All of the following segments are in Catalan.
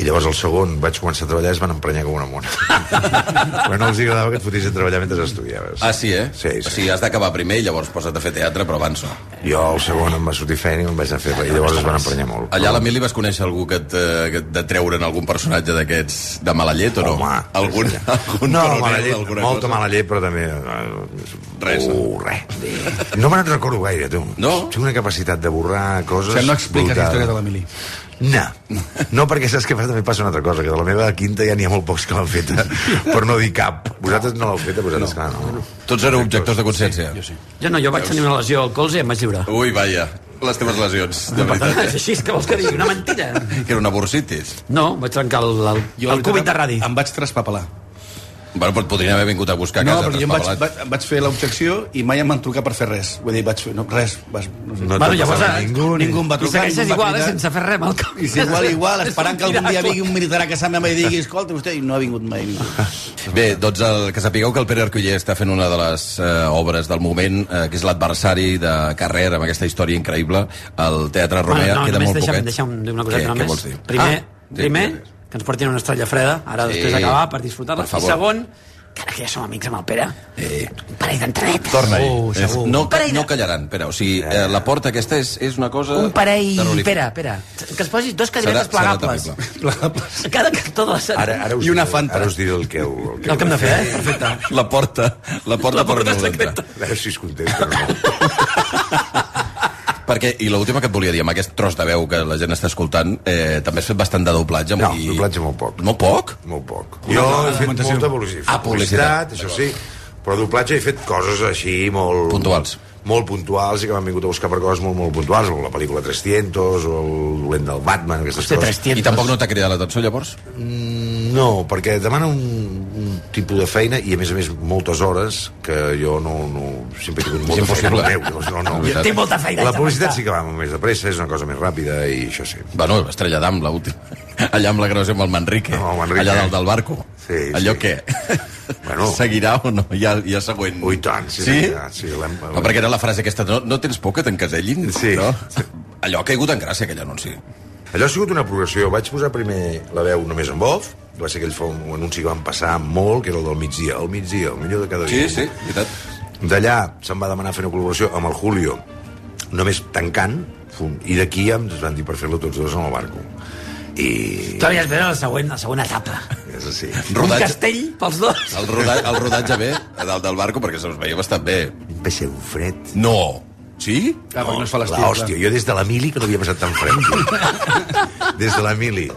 i llavors el segon vaig començar a treballar i es van emprenyar com una mona però no els agradava que et fotis a treballar mentre estudiaves Ah, sí, eh? Sí, sí. O sigui, has d'acabar primer i llavors posa't a fer teatre, però abans no. jo el segon em va sortir feina i em vaig a fer i llavors es van emprenyar molt Allà a l'Emili vas conèixer algú que et, eh, que et de treure en algun personatge d'aquests de mala llet o no? Home, algun, algun no, coronel, mala llet, alguna molta cosa? mala llet, però també... eh, Res. Uh, res. No me n'en recordo gaire, tu. No? Tinc una capacitat de borrar coses... O sigui, no expliques la brutal. història de l'Emili. No, no perquè saps que també passa una altra cosa, que de la meva quinta ja n'hi ha molt pocs que l'han feta, per no dir cap. Vosaltres no l'heu feta, vosaltres, no. clar, no. Tots éreu objectors de consciència. Jo sí. Jo no, jo vaig tenir una lesió al colze i em vaig lliurar. Ui, vaja, les teves lesions, de Per tant, veritat. és així, que vols que digui? Una mentida. Eh? Que era una bursitis. No, vaig trencar el, el, Jo, el cúbit de radi. Em vaig traspapelar. Bueno, però et podrien haver vingut a buscar a No, casa. perquè jo em vaig, vaig, vaig fer l'objecció i mai em van trucar per fer res. Vull dir, vaig fer... No, res. Vas, no sé. No Bueno, llavors, passat eh, ningú, ni- Ningú em va I trucar, segueixes ningú em va igual, eh, cridar. sense fer res el cap. I si igual, igual, esperant que algun dia vingui un militar a casa meva i digui escolta, vostè, i no ha vingut mai ningú. Bé, doncs el, que sapigueu que el Pere Arculler està fent una de les eh, obres del moment, eh, que és l'adversari de Carrer, amb aquesta història increïble, el Teatre Romea, no, queda molt deixa'm, poquet. deixa'm dir una coseta Què, què només. vols dir? Primer, Ah, primer sí, que ens portin una estrella freda, ara Sí. després d'acabar, per disfrutar-la. Per I segon, que ara que ja som amics amb el Pere, Eh, un parell d'entradetes. Torna-hi. Oh, És- segur. no, parell de- no callaran, Pere. O sigui, eh, la porta aquesta és, és una cosa... Un parell... Pere, Pere, que es posis dos Serà, serà plegables. terrible. Cada cantó de la sala. Ara, ara us I una Fanta. Ara us diré el que, el, el que, El que hem de fer, eh? Perfecte. La porta, la porta, La porta per on heu d'entrar. A veure si es contesta o no. Perquè, i l'última que et volia dir, amb aquest tros de veu que la gent està escoltant, eh, també has fet bastant de doblatge. No, i... doblatge molt poc. Molt poc? Molt poc. Jo he fet molta publicitat. Ah, publicitat. això sí. Però doblatge he fet coses així molt... Puntuals. Molt puntuals i que m'han vingut a buscar per coses molt, molt puntuals. O la pel·lícula 300, o el dolent del Batman, aquestes Hòstia, coses. 300. I tampoc no t'ha cridat l'atenció, llavors? Mm, No, perquè demana un tipus de feina i, a més a més, moltes hores que jo no... no sempre he tingut molta impossible. feina. Meu, no, no, veritat. Tinc molta feina. La publicitat sí que va més de pressa, és una cosa més ràpida i això sí. Bueno, Estrella d'Am, l'última. Allà amb la gravació amb el Manrique. Amb el Manrique. Allà dalt del barco. Sí, Allò sí. què? Bueno. Seguirà o no? Hi ha, hi ha següent... Ui, tant, sí, Sí? sí, sí, No, perquè era la frase aquesta, no, no tens por que t'encasellin? Sí. No? Allò ha caigut en gràcia, aquell anunci. Allò ha sigut una progressió. Vaig posar primer la veu només en off, va ser aquell fa un anunci que van passar molt, que era el del migdia, el migdia, el millor de cada Sí, dia. sí, veritat. D'allà se'm va demanar fer una col·laboració amb el Julio, només tancant, fum, i d'aquí ja ens van dir per fer-lo tots dos en el barco. I... Todavía espera la següent, la següent etapa. És així. Un Rodatge, castell pels dos. el, rodatge, el rodatge bé, a dalt del barco, perquè se'ls veia bastant bé. Va ser un fred. No! Sí? Ah, perquè no es fa l'estiu. La hòstia, jo des de la mili que no havia passat tan fred. tio. des de la mili.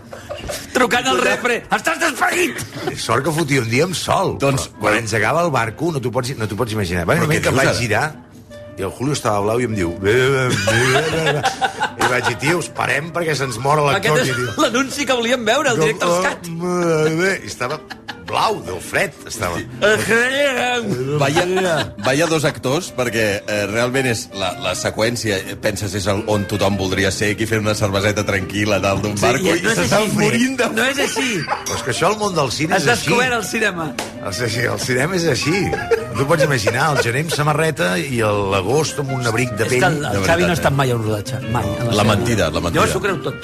Trucant al refre. Estàs despedit! Sort que fotia un dia amb sol. Doncs- Però quan engegava el barco no t'ho pots, no pots imaginar. Va, Però un moment que vaig girar i el Julio estava blau i em diu... "Bé, bé, bé, bé, bé". I vaig dir, tios, parem perquè se'ns mor l'actor. Aquest és l'anunci que volíem veure, el directe als cats. I estava blau, del fred, estava. Vaya, vaya dos actors, perquè eh, realment és la, la seqüència, eh, penses, és el, on tothom voldria ser, aquí fent una cerveseta tranquil·la dalt d'un barco i i no és s'estan morint de... No és així. Però és que això, el món del cine Has és així. descobert el cinema. El, el, el cinema és així. No t'ho pots imaginar, el gener amb samarreta i el- l'agost amb un abric de És que pell. el, el veritat, Xavi no ha eh? estat mai a un rodatge. Mai. La seva mentida, la mentida. Jo s'ho creu tot.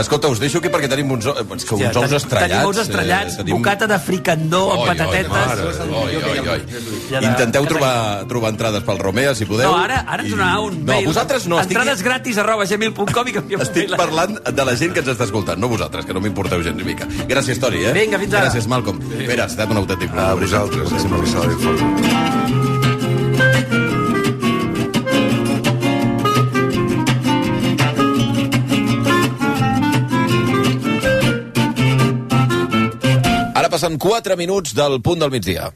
Escolta, us deixo aquí perquè tenim uns, eh, uns, Hòstia, uns ous estrellats. Tenim ous estrellats, eh, tenim- bocata de fricandó amb patatetes. mare, oi, oi, oi. Intenteu que trobar, trobar entrades pel Romea, si podeu. No, ara, ara ens I- donarà un No, mail. vosaltres no. Estic, Entrades gratis arroba gmail.com i canviem estic parlant de la gent que ens està escoltant, no vosaltres, que no m'importeu gens ni mica. Gràcies, Tori, eh? Vinga, fins ara. Gràcies, Malcolm. Pere, has estat un autèntic A vosaltres, eh, sempre que s'ha de. Ara passen 4 minuts del punt del migdia.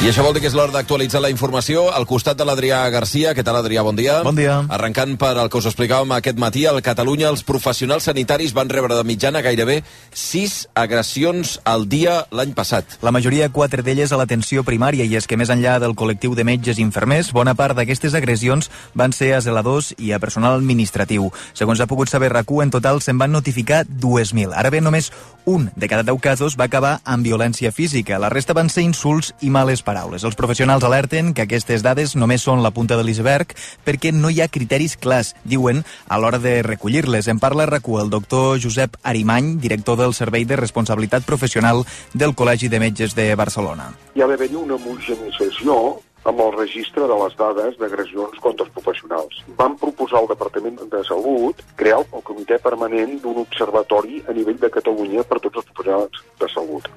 I això vol dir que és l'hora d'actualitzar la informació al costat de l'Adrià Garcia. Què tal, Adrià? Bon dia. Bon dia. Arrencant per el que us explicàvem aquest matí, al Catalunya els professionals sanitaris van rebre de mitjana gairebé 6 agressions al dia l'any passat. La majoria, quatre d'elles, a l'atenció primària, i és que més enllà del col·lectiu de metges i infermers, bona part d'aquestes agressions van ser a zeladors i a personal administratiu. Segons ha pogut saber rac en total se'n van notificar 2.000. Ara bé, només un de cada 10 casos va acabar amb violència física. La resta van ser insults i males paraules. Els professionals alerten que aquestes dades només són la punta de l'iceberg perquè no hi ha criteris clars, diuen, a l'hora de recollir-les. En parla RAC1 el doctor Josep Arimany, director del Servei de Responsabilitat Professional del Col·legi de Metges de Barcelona. Hi ha d'haver-hi una homogenització amb el registre de les dades d'agressions contra els professionals. Vam proposar al Departament de Salut crear el comitè permanent d'un observatori a nivell de Catalunya per tots els professionals de salut.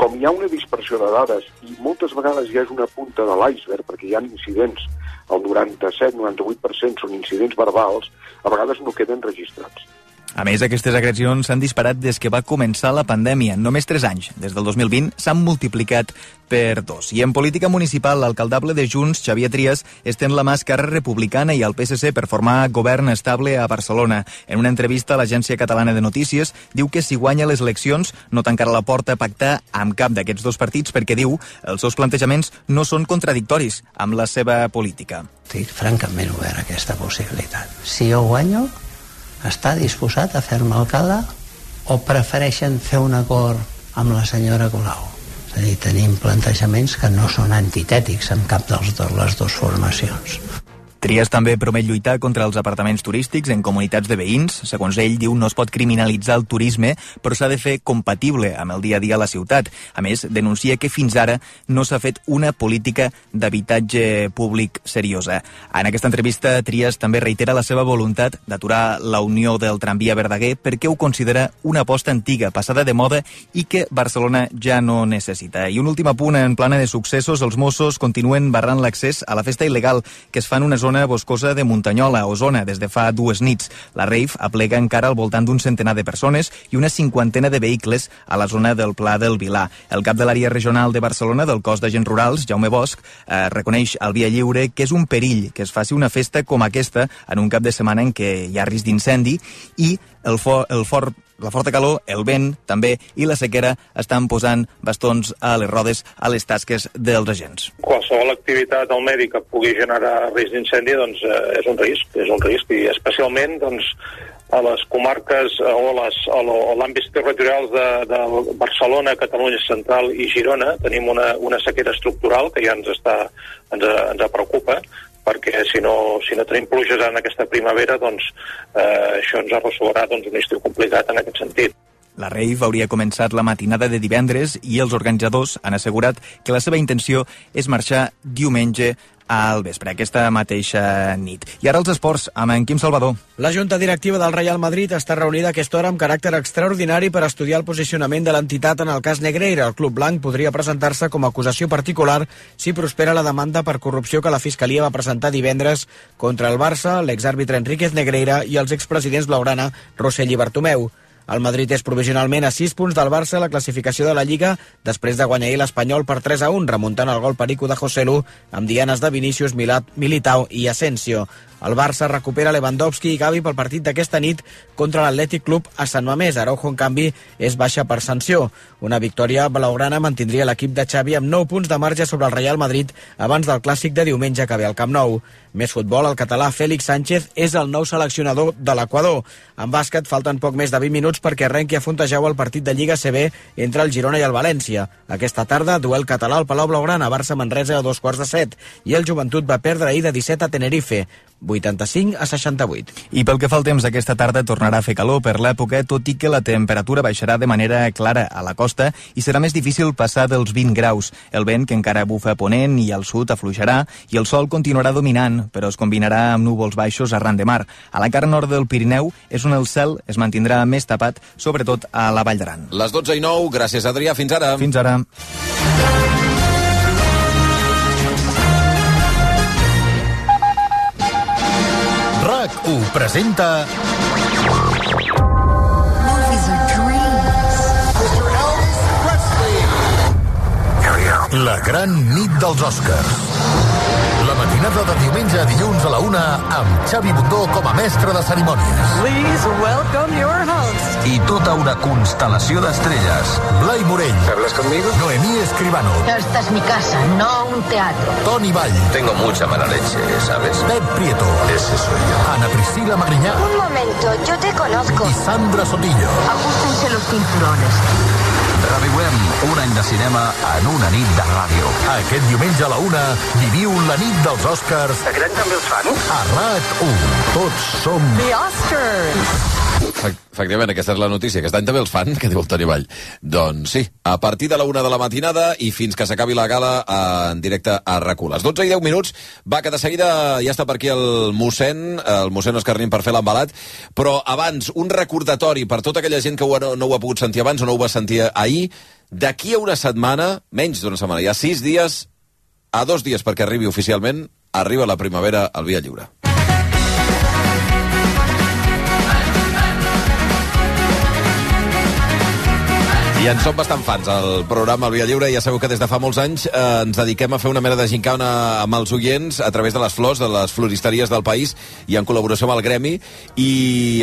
Com hi ha una dispersió de dades i moltes vegades ja és una punta de l'iceberg, perquè hi ha incidents, el 97-98% són incidents verbals, a vegades no queden registrats. A més, aquestes agressions s'han disparat des que va començar la pandèmia. En només 3 anys, des del 2020, s'han multiplicat per dos. I en política municipal, l'alcaldable de Junts, Xavier Trias, estén la mà Esquerra Republicana i al PSC per formar govern estable a Barcelona. En una entrevista a l'Agència Catalana de Notícies, diu que si guanya les eleccions no tancarà la porta a pactar amb cap d'aquests dos partits perquè, diu, els seus plantejaments no són contradictoris amb la seva política. Estic francament obert a aquesta possibilitat. Si jo guanyo, està disposat a fer-me alcalde o prefereixen fer un acord amb la senyora Colau? És a dir, tenim plantejaments que no són antitètics en cap dels de les dues formacions. Trias també promet lluitar contra els apartaments turístics en comunitats de veïns. Segons ell, diu no es pot criminalitzar el turisme, però s'ha de fer compatible amb el dia a dia a la ciutat. A més, denuncia que fins ara no s'ha fet una política d'habitatge públic seriosa. En aquesta entrevista, Trias també reitera la seva voluntat d'aturar la unió del tramvia Verdaguer perquè ho considera una aposta antiga, passada de moda i que Barcelona ja no necessita. I un últim apunt en plana de successos, els Mossos continuen barrant l'accés a la festa il·legal que es fa en una zona boscosa de Muntanyola, Osona, des de fa dues nits. La rave aplega encara al voltant d'un centenar de persones i una cinquantena de vehicles a la zona del Pla del Vilà. El cap de l'àrea regional de Barcelona del cos d'agents rurals, Jaume Bosch, eh, reconeix al Via Lliure que és un perill que es faci una festa com aquesta en un cap de setmana en què hi ha risc d'incendi i el, fo el fort la forta calor, el vent també i la sequera estan posant bastons a les rodes a les tasques dels agents. Qualsevol activitat al medi que pugui generar risc d'incendi doncs, eh, és un risc, és un risc i especialment doncs, a les comarques eh, o les- o l'àmbits territorials de, de Barcelona, Catalunya Central i Girona tenim una, una sequera estructural que ja ens, està, ens, ens preocupa perquè si no, si no tenim pluges en aquesta primavera, doncs eh, això ens arrossegarà doncs, un estiu complicat en aquest sentit. La rave hauria començat la matinada de divendres i els organitzadors han assegurat que la seva intenció és marxar diumenge al vespre, aquesta mateixa nit. I ara els esports, amb en Quim Salvador. La Junta Directiva del Real Madrid està reunida a aquesta hora amb caràcter extraordinari per estudiar el posicionament de l'entitat en el cas Negreira. El Club Blanc podria presentar-se com a acusació particular si prospera la demanda per corrupció que la Fiscalia va presentar divendres contra el Barça, l'exàrbitre Enríquez Negreira i els expresidents Blaugrana, Rossell i Bartomeu. El Madrid és provisionalment a 6 punts del Barça a la classificació de la Lliga després de guanyar l'Espanyol per 3 a 1, remuntant el gol perico de Joselu amb dianes de Vinícius, Militao i Asensio. El Barça recupera Lewandowski i Gavi pel partit d'aquesta nit contra l'Atlètic Club a Sant Mamés. Araujo, en canvi, és baixa per sanció. Una victòria blaugrana mantindria l'equip de Xavi amb 9 punts de marge sobre el Real Madrid abans del clàssic de diumenge que ve al Camp Nou. Més futbol, el català Fèlix Sánchez és el nou seleccionador de l'Equador. En bàsquet falten poc més de 20 minuts perquè arrenqui a Fontejau el partit de Lliga CB entre el Girona i el València. Aquesta tarda, duel català al Palau Blaugrana, Barça-Manresa a dos quarts de set. I el Joventut va perdre ahir de 17 a Tenerife. 85 a 68. I pel que fa al temps, aquesta tarda tornarà a fer calor per l'època, tot i que la temperatura baixarà de manera clara a la costa i serà més difícil passar dels 20 graus. El vent, que encara bufa a ponent i al sud, afluixarà i el sol continuarà dominant, però es combinarà amb núvols baixos arran de mar. A la cara nord del Pirineu és on el cel es mantindrà més tapat, sobretot a la Vall d'Aran. Les 12 i 9, gràcies Adrià, fins ara. Fins ara. RAC1 presenta La gran nit dels Oscars. La matinada de diumenge a dilluns a la una amb Xavi Bundó com a mestre de cerimònies. Please welcome your host. I tota una constel·lació d'estrelles. Blai Morell. ¿Hablas conmigo? Noemí Escribano. Esta es mi casa, no un teatro. Toni Vall. Tengo mucha mala leche, ¿sabes? Pep Prieto. Ese soy yo. Ana Priscila Magriñá. Un momento, yo te conozco. Y Sandra Sotillo. Ajustense los cinturones. Reviuem un any de cinema en una nit de ràdio. Aquest diumenge a la una viviu la nit dels Oscars A gran també els fan? a RAC1. Tots som... The Oscars. Efe- Efectivament, aquesta és la notícia, que aquest any també els fan, que diu el Toni Vall. Doncs sí, a partir de la una de la matinada i fins que s'acabi la gala eh, en directe a rac Les 12 i 10 minuts, va, que de seguida ja està per aquí el mossèn, el mossèn Escarnin per fer l'embalat, però abans, un recordatori per tota aquella gent que ho, no ho ha pogut sentir abans o no ho va sentir ahir, d'aquí a una setmana, menys d'una setmana, hi ha sis dies, a dos dies perquè arribi oficialment, arriba la primavera al Via Lliure. I en som bastant fans, al programa El Via Lliure. Ja sabeu que des de fa molts anys eh, ens dediquem a fer una mena de gincana amb els oients a través de les flors, de les floristeries del país i en col·laboració amb el Gremi. I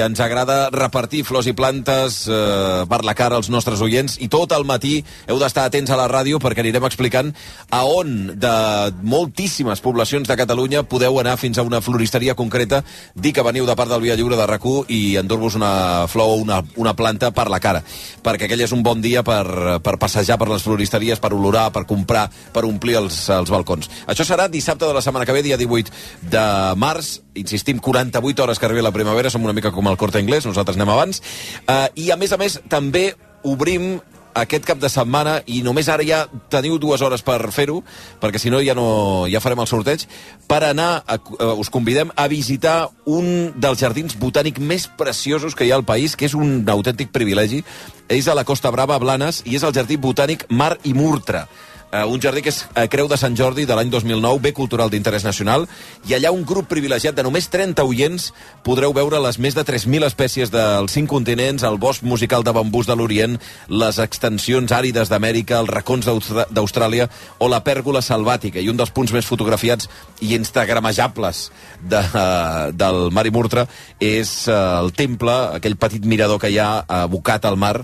ens agrada repartir flors i plantes eh, per la cara als nostres oients. I tot el matí heu d'estar atents a la ràdio perquè anirem explicant a on de moltíssimes poblacions de Catalunya podeu anar fins a una floristeria concreta, dir que veniu de part del Via Lliure de rac i endur-vos una flor o una, una planta per la cara. Perquè aquell és un bon dia per, per passejar per les floristeries, per olorar, per comprar, per omplir els, els balcons. Això serà dissabte de la setmana que ve, dia 18 de març. Insistim, 48 hores que arribi la primavera, som una mica com el Corte Inglés, nosaltres anem abans. Uh, I, a més a més, també obrim aquest cap de setmana i només ara ja teniu dues hores per fer-ho, perquè si no ja no ja farem el sorteig, per anar, a, uh, us convidem a visitar un dels jardins botànics més preciosos que hi ha al país, que és un autèntic privilegi. És a la Costa Brava, Blanes, i és el jardí botànic Mar i Murtra. Uh, un jardí que és uh, Creu de Sant Jordi de l'any 2009, bé cultural d'interès nacional, i allà un grup privilegiat de només 30 oients podreu veure les més de 3.000 espècies dels cinc continents, el bosc musical de bambús de l'Orient, les extensions àrides d'Amèrica, els racons d'Austràlia o la pèrgola selvàtica. I un dels punts més fotografiats i instagramejables de, uh, del Mar i Murtra és uh, el temple, aquell petit mirador que hi ha abocat al mar,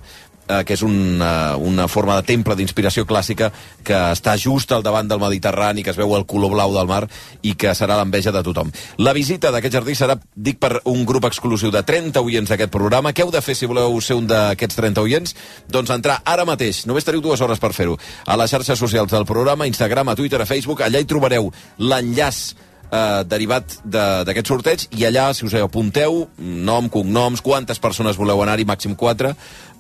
eh, que és una, una forma de temple d'inspiració clàssica que està just al davant del Mediterrani, que es veu el color blau del mar i que serà l'enveja de tothom. La visita d'aquest jardí serà, dic, per un grup exclusiu de 30 oients d'aquest programa. Què heu de fer si voleu ser un d'aquests 30 oients? Doncs entrar ara mateix, només teniu dues hores per fer-ho, a les xarxes socials del programa, Instagram, a Twitter, a Facebook, allà hi trobareu l'enllaç eh, derivat de- d'aquest sorteig i allà, si us apunteu, nom, cognoms, quantes persones voleu anar-hi, màxim 4,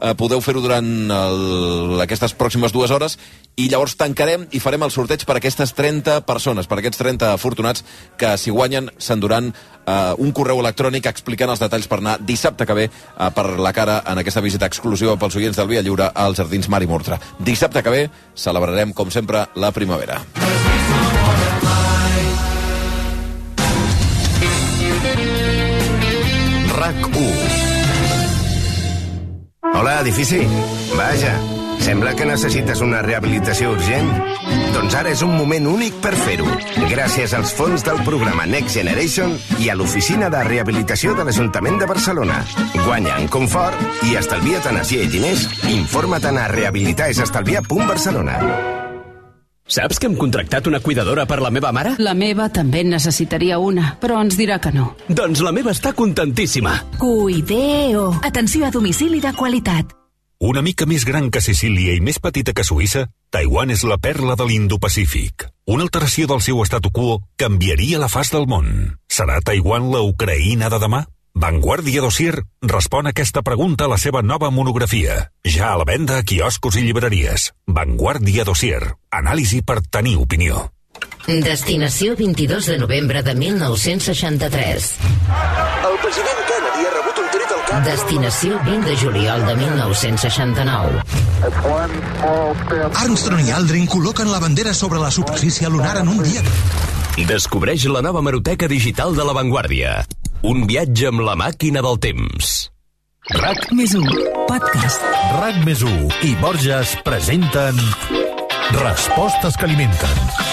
eh, podeu fer-ho durant el, aquestes pròximes dues hores i llavors tancarem i farem el sorteig per aquestes 30 persones, per aquests 30 afortunats que si guanyen s'enduran eh, un correu electrònic explicant els detalls per anar dissabte que ve eh, per la cara en aquesta visita exclusiva pels oients del Via Lliure als Jardins Mar i Murtra. Dissabte que ve celebrarem, com sempre, la primavera. Hola, edifici. Vaja, sembla que necessites una rehabilitació urgent. Doncs ara és un moment únic per fer-ho. Gràcies als fons del programa Next Generation i a l'oficina de rehabilitació de l'Ajuntament de Barcelona. Guanya en confort i estalvia't energia i diners. Informa't a rehabilitaesestalviar.barcelona. Saps que hem contractat una cuidadora per la meva mare? La meva també necessitaria una, però ens dirà que no. Doncs la meva està contentíssima. Cuideo. Atenció a domicili de qualitat. Una mica més gran que Sicília i més petita que Suïssa, Taiwan és la perla de l'Indo-Pacífic. Una alteració del seu statu quo canviaria la faç del món. Serà Taiwan la Ucraïna de demà? Vanguardia Dossier respon a aquesta pregunta a la seva nova monografia. Ja a la venda a quioscos i llibreries. Vanguardia Dossier. Anàlisi per tenir opinió. Destinació 22 de novembre de 1963. El president Kennedy ha rebut un tret al cap. Destinació 20 de juliol de 1969. Armstrong i Aldrin col·loquen la bandera sobre la superfície lunar en un dia. Descobreix la nova maroteca digital de La Vanguardia. Un viatge amb la màquina del temps. RAC més 1, podcast. RAC més 1 i Borges presenten Respostes que alimenten.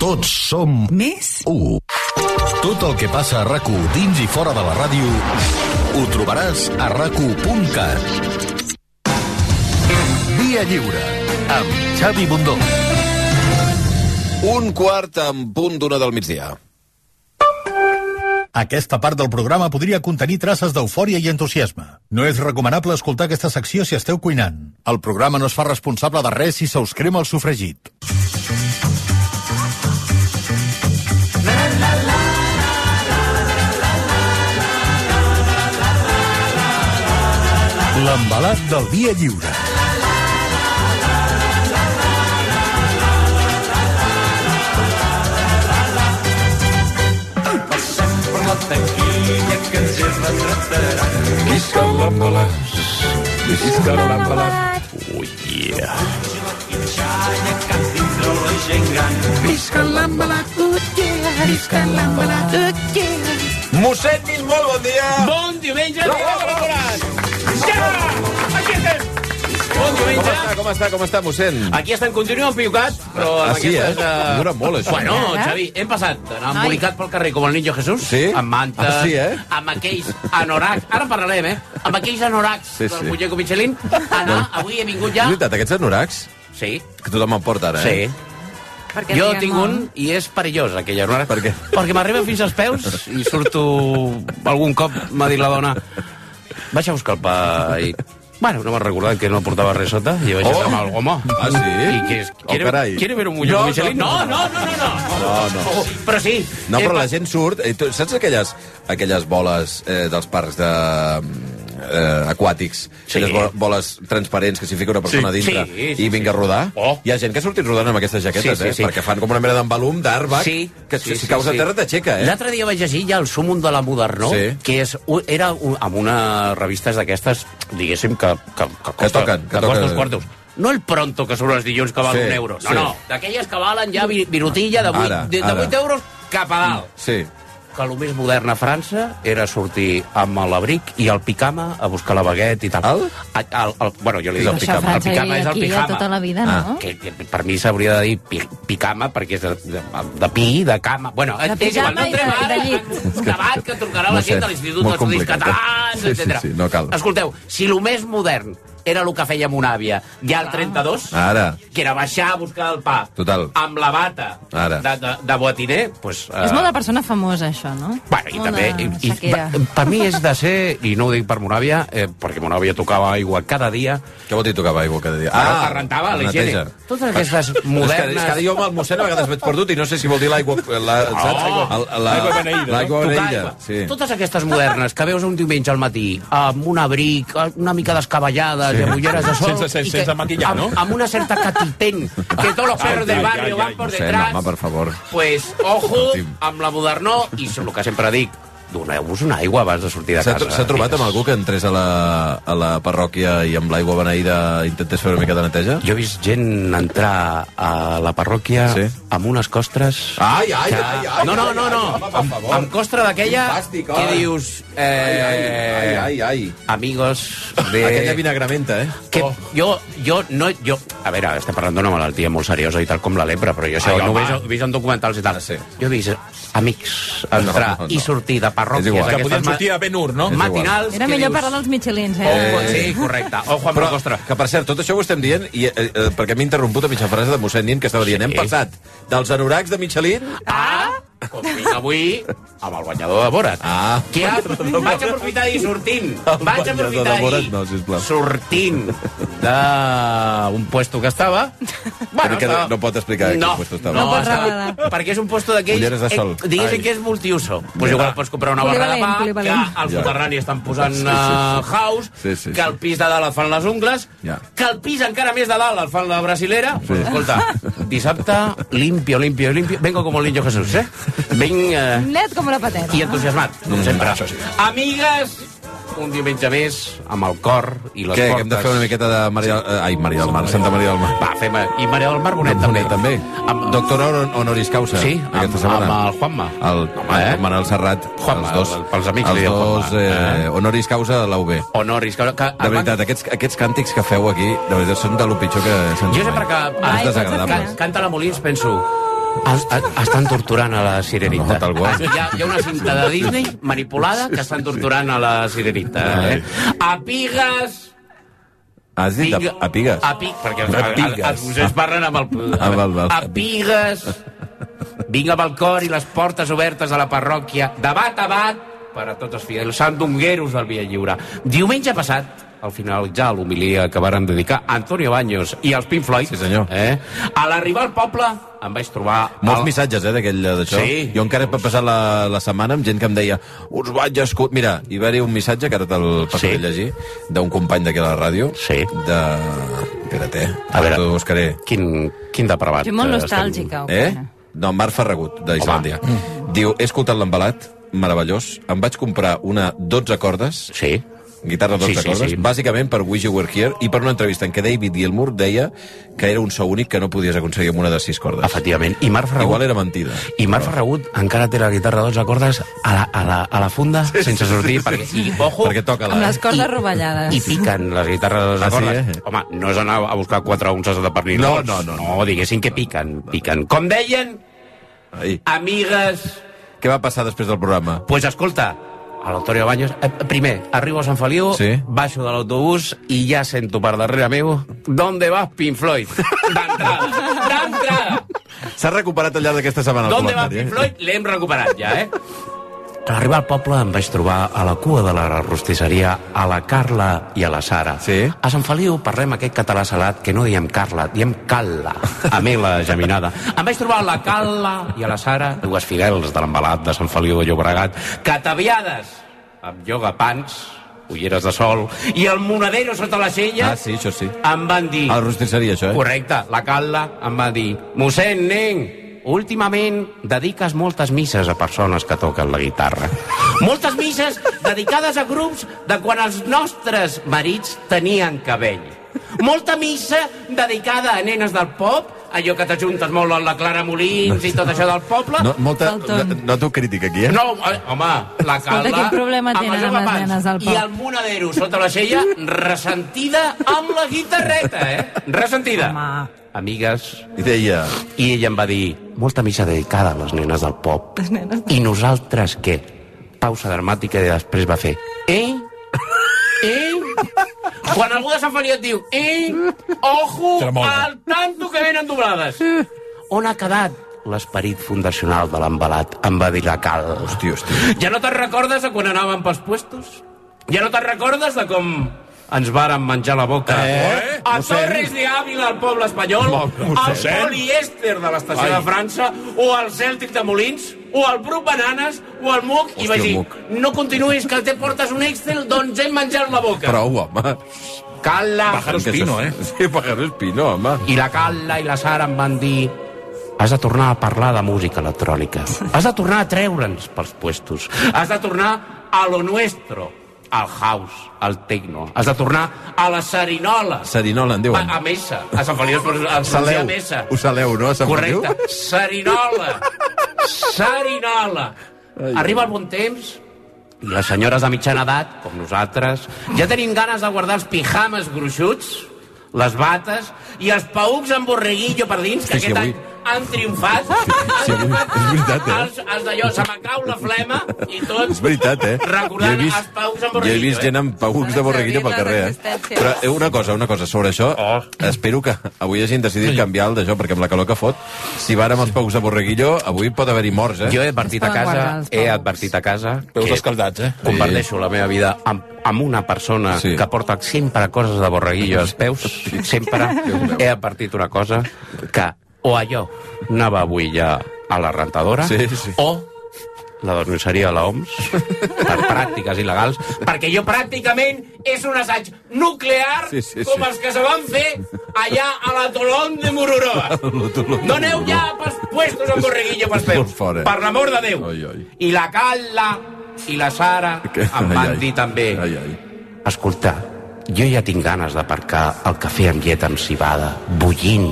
Tots som més 1. Tot el que passa a rac dins i fora de la ràdio ho trobaràs a rac Via Lliure amb Xavi Bundó. Un quart en punt d'una del migdia. Aquesta part del programa podria contenir traces d'eufòria i entusiasme. No és recomanable escoltar aquesta secció si esteu cuinant. El programa no es fa responsable de res si se us crema el sofregit. L'embalat del dia lliure. Passem per la taquilla que ens hi retrataran. Visca l'embalat. Visca l'embalat. Oh, yeah. Visca l'embalat, uh, yeah. Visca l'embalat, uh, yeah. Mossèn molt bon dia! Bon diumenge, Bravo, dia Com està, com està, com està, mossèn? Aquí estem, continuen piucat, però Ah, amb sí, eh? aquestes... Dura molt, això. Bueno, Eh? Xavi, hem passat d'anar embolicat pel carrer com el Niño Jesús, Sí? amb mantes, Ah, sí, eh? amb aquells anoracs, ara en parlarem, eh? Amb aquells anoracs Sí, del sí. muñeco Michelin, anar, avui he vingut ja... És veritat, aquests anoracs? Sí. Que tothom en porta ara, eh? Sí. Jo tinc un i és perillós, aquell anorac. Per què? Perquè m'arriba fins als peus i surto... Algun cop m'ha dit la dona vaig a buscar el pa i... Bueno, no m'ha recordat que no portava res sota i vaig Oh. estar el home. Ah, sí? I que és, Oh, ¿quiere, carai. ¿Quiere ver un muñeco No, Michelin? no, No, no. no, no, no. no. Oh, però sí. No, Eh, però pa- la gent surt... Eh, tu, saps aquelles, aquelles boles eh, dels parcs de, eh, aquàtics? Sí. Aquelles bo- boles transparents que s'hi fica una persona Sí. dintre Sí, sí, i vinga a rodar? Oh. Hi ha gent que ha sortit rodant amb aquestes jaquetes, Sí, sí, eh? sí. Perquè fan com una mena d'embalum d'àrbac Sí, que sí, si sí, caus a sí. terra t'aixeca, eh? L'altre dia vaig llegir ja el súmum de la modernó, Sí. que és, era un, amb unes revistes d'aquestes, diguéssim, que, que, que, costa, toquen, que que costa toquen. uns quartos. No el pronto que surt els dilluns que val Sí, un euro. No, sí. no. D'aquelles que valen ja vi- virutilla de 8, Ara, de, de ara. 8 euros cap a dalt. Sí. Que el més modern a França era sortir amb l'abric i el picama a buscar la baguette i tal. El? El, el, el, bueno, jo li dic el picama? picama. El picama és el pijama. tota la vida, Ah. no? Que, que per mi s'hauria de dir pi, picama perquè és de, de, de pi, de cama... Bueno, De és igual, pijama no i de- entrem ara de llit. en un debat que trucarà no la sé, gent de l'Institut d'Estudis eh? Catalans, Sí, sí, etc. sí, no cal. Escolteu, si el més modern era el que feia mon àvia ja al 32, Ara, que era baixar a buscar el pa Total. amb la bata Ara. de, de, de boatiner, pues, És molt de persona famosa, això, no? Bueno, i Molt també... I, i, per, per mi és de ser, i no ho dic per mon àvia, eh, perquè mon àvia tocava aigua cada dia, què vol dir tocava aigua cada dia? ah, que rentava la higiene. Totes aquestes És que, modernes... és que jo amb el mossèn a vegades veig perdut i no sé si vol dir l'aigua... La, saps? Oh, El- la- l'aigua beneïda? L'aigua beneïda, aigua. sí. Totes aquestes modernes que veus un diumenge al matí amb un abric, una mica descabellades Sí. amb ulleres de sol... Sense- sense- que- sense maquillar, amb, no? Amb una certa catipent, que tots los perros del barrio van por detrás. home, per favor. Pues, ojo, amb la modernó, i el que sempre dic, doneu-vos una aigua abans de sortir de casa. s'ha trobat amb algú que entrés a la, a la parròquia i amb l'aigua beneïda intentés fer una mica de neteja? Jo he vist gent entrar a la parròquia Sí. amb unes costres... Ai, ai, que- ai, ai, No, no, no, ai, no. amb, amb costra d'aquella que dius... Eh, Ai, ai, ai, ai. Amigos de... Aquella vinagramenta, eh? Que jo, jo, no, jo... A veure, estem parlant d'una malaltia molt seriosa i tal com la lepra, però jo això Ai, no ho he vist, vist en documentals i tal. sí. Jo he vist amics entrar No, no. i sortir de parròquies... Que podien sortir a Ben-Hur, no? És Matinals... Era millor dius, parlar dels Michelins, eh? Oh, sí, correcte. Ojo amb Però, la costra. que per cert, tot això ho estem dient i, eh, eh, perquè m'he interromput a mitja frase de mossèn Nin que estava dient, hem passat dels anoracs de Michelin Ah, com vinc avui amb el banyador de Borat. Ah. Que ha, vaig aprofitar i sortint. El Vaig aprofitar de Borat, no, sisplau. sortint d'un puesto que estava... Però que no pot explicar no, quin puesto estava. No, No estava, perquè és un puesto d'aquells... De sol. Eh, diguéssim Ai. que és multiuso. Pues igual pots comprar una barra de pa, que al Ja. soterrani estan posant Sí, sí, sí. uh, house, Sí, sí, que sí. al pis de dalt et fan les ungles, Ja. que al pis encara més de dalt et fan la brasilera. Sí. Escolta, dissabte, limpio, limpio, limpio. Vengo como el niño Jesús, eh? Vinc... Eh, Net com una patena. i entusiasmat, com Mm, sempre. això sí. Amigues, un diumenge més, amb el cor i les Què, portes. que hem de fer una miqueta de Maria... eh, Ai, Maria del Mar, Santa Maria del Mar. Va, fem... I Maria del Mar Bonet, també. també. Amb, Doctora hon- honoris causa. Sí, aquesta amb, setmana. amb el Juanma. El, Home, eh? el Manel Serrat, Juanma, els dos, el- pels amics els li diuen dos Juanma, eh, honoris causa de la UB. Honoris. Que, que, De veritat, aquests, aquests càntics que feu aquí, de veritat, són de lo pitjor que Jo sempre que mai. És desagradable. can, canta la Molins penso estan torturant a la sirenita. No, tal qual. Hi ha, hi ha una cinta de Disney manipulada que estan torturant a la sirenita. Eh? A pigues... Has dit Piga- a, a pigues? A pic, perquè els, A els, pigues. els bussers parlen amb el... Amb el- el- A pigues, vinc amb el cor i les portes obertes a la parròquia, de bat a bat, per a tots els fidels, sandungueros del Via Lliure. Diumenge passat, al finalitzar l'homilia que varen dedicar a Antonio Baños i als Pink Floyd, Sí, senyor. Eh, a l'arribar al poble em vaig trobar... Molts el- missatges, eh, d'aquell d'això. Sí. Jo encara he passat la, la setmana amb gent que em deia us vaig escoltar... Mira, hi va haver un missatge, que ara te'l passaré Sí. a llegir, d'un company d'aquí a la ràdio. Sí. De... Espera't, eh? A veure. Buscaré. Quin, quin depravat. Jo molt eh, nostàlgica. Eh? No, Marc Ferragut, d'Islàndia. Diu, he escoltat l'embalat, meravellós. Em vaig comprar una 12 cordes. Sí. Guitarra 12 Sí, sí, cordes, sí. bàsicament per Wish You Were Here i per una entrevista en què David Gilmour deia que era un so únic que no podies aconseguir amb una de 6 cordes. Efectivament. I Marc Ferragut... Igual era mentida. I Marc Ferragut encara té la guitarra de 12 cordes a la, a la, a la funda, sense sortir, perquè, i, ojo, Perquè toca la... Amb les cordes I- rovellades. i piquen les guitarres de 12 Ah, sí, cordes. eh? Home, no és anar a buscar 4 unces de pernil. No, dolç. no, no, No, diguéssim que piquen, piquen. Com deien, Ai. amigues... Què va passar després del programa? Pues escolta, a l'Autorio Baños, eh, primer, arribo a Sant Feliu, Sí. baixo de l'autobús i ja sento per darrere meu ¿Dónde vas, Pink Floyd? D'entrada, d'entrada. S'ha recuperat al llarg d'aquesta setmana el ¿Dónde va comentari, Pink Floyd? L'hem recuperat ja, eh? A l'arribar al poble em vaig trobar a la cua de la rostisseria a la Carla i a la Sara. Sí? A Sant Feliu parlem aquest català salat que no diem Carla, diem Calla, a mi la geminada. Em vaig trobar a la Calla i a la Sara, dues fidels de l'embalat de Sant Feliu de Llobregat, que ataviades amb ioga pants, ulleres de sol, i el monedero sota la cella, Ah, sí, això sí. em van dir... A la rostisseria, això, eh? Correcte, la Calla em va dir mossèn, nen, últimament dediques moltes misses a persones que toquen la guitarra. Moltes misses dedicades a grups de quan els nostres marits tenien cabell. Molta missa dedicada a nenes del pop, allò que t'ajuntes molt amb la Clara Molins i tot això del poble. No, molta, Dalton. no, noto crítica aquí, eh? No, eh, home, la Calda... quin problema amb tenen els amb les nenes del pop. I el monedero sota la cella, ressentida amb la guitarreta, eh? Ressentida. Home. Amigues, I deia... i ella em va dir, molta missa dedicada a les nenes del pop. Les nenes I nosaltres què? Pausa dramàtica i després va fer, eh? Eh? Quan algú de Sant Feliu et diu, eh? Ojo, al tanto que venen doblades. On ha quedat l'esperit fundacional de l'embalat? Em va dir la Cal. Hosti, hosti. Ja no te'n recordes de quan anàvem pels puestos? Ja no te'n recordes de com ens varen menjar la boca Eh? a Mossèn? Torres de Ávila, al poble espanyol, al mossèn? polièster de l'estació de França, o al Cèltic de Molins, o al Bruc Bananes, o al MUC, i Hòstia, vaig dir, Muc. no continuïs, que te portes un Excel, doncs hem menjat la boca. Prou, home. Calla. Pájaro espino, eh? Sí, pájaro espino, home. I la Calla i la Sara em van dir has de tornar a parlar de música electrònica. Has de tornar a treure'ns pels puestos. Has de tornar a lo nuestro, al house, al techno. Has de tornar a la serinola. Serinola, en diuen. A, a messa. A Sant Feliu es pronuncia- Saleu. messa. Ho saleu, no, a Sant Feliu? Correcte. Serinola. Serinola. Arriba el bon temps i les senyores de mitjana edat, com nosaltres, ja tenim ganes de guardar els pijames gruixuts, les bates i els paucs amb borreguillo per dins, que Sí, sí, aquest avui- any han triomfat. sí, és veritat, eh? Els, els d'allò, se m'acau la flema i tot És veritat, eh? recordant vist- els paucs amb Jo he borreguillo. vist gent amb paucs de borreguillo pel carrer, eh? Però eh, una cosa, una cosa, sobre això, Oh. espero que avui hagin decidit canviar el d'això, perquè amb la calor que fot, si vàrem els paucs de borreguillo, avui pot haver-hi morts, eh? Jo he advertit a casa, he advertit a casa Peus escaldats, eh? converteixo la meva vida amb, amb una persona Sí. sí. que porta sempre coses de borreguillo als peus, sempre he advertit una cosa, que o allò anava avui ja a la rentadora, Sí, sí. o la denunciaria a l'OMS per pràctiques il·legals, perquè jo pràcticament és un assaig nuclear Sí, sí, com sí. els que se van fer allà a l'atolón de Mururoa. No aneu ja pas puestos amb borreguillo pels peus. Per l'amor de Déu. Ai, ai. I la Carla i la Sara Que- em ai, van ai. dir també Ai, ai. escolta, jo ja tinc ganes d'aparcar el cafè amb llet amb cibada, bullint,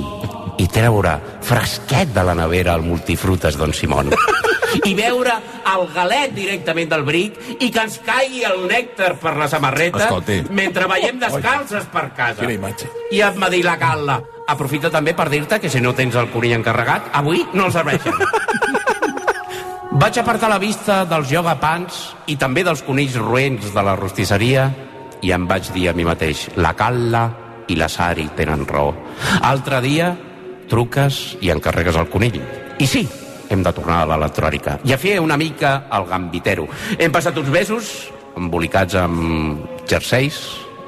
i treure fresquet de la nevera al multifrutes Don Simón. I veure el galet directament del bric i que ens caigui el nèctar per la samarreta Escolti. mentre veiem descalces per casa. Quina imatge. I em va dir la Carla, aprofita també per dir-te que si no tens el conill encarregat, avui no el serveixen. Vaig apartar la vista dels yogapants i també dels conills roents de la rostisseria i em vaig dir a mi mateix, la Calla i la Sari tenen raó. Altre dia truques i encarregues el conill. I sí, hem de tornar a l'electrònica i a fer una mica el gambitero. Hem passat uns mesos embolicats amb jerseis,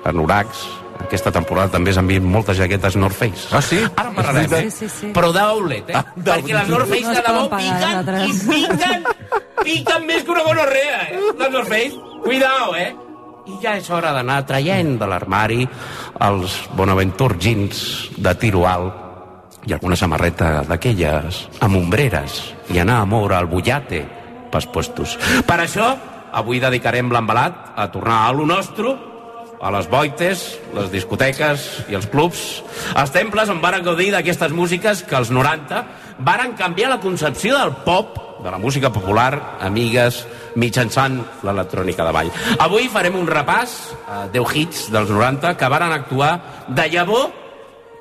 anoracs, aquesta temporada també s'han vist moltes jaquetes North Face. Ah, sí? Ara en parlarem? Sí, sí, sí. Però d'outlet, eh? Perquè les North Face No de debò pagar, piquen i piquen, piquen més que una gonorrea, eh? Les North Face. Cuidao, eh? I ja és hora d'anar traient de l'armari els Bonaventure jeans de tiro alt i alguna samarreta d'aquelles amb ombreres i anar a moure el bullate pels puestos. Per això, avui dedicarem l'embalat a tornar a lo nostre, a les boites, les discoteques i els clubs, els temples on varen gaudir d'aquestes músiques que als 90 varen canviar la concepció del pop, de la música popular, amigues, mitjançant l'electrònica de ball. Avui farem un repàs a 10 hits dels 90 que varen actuar de llavor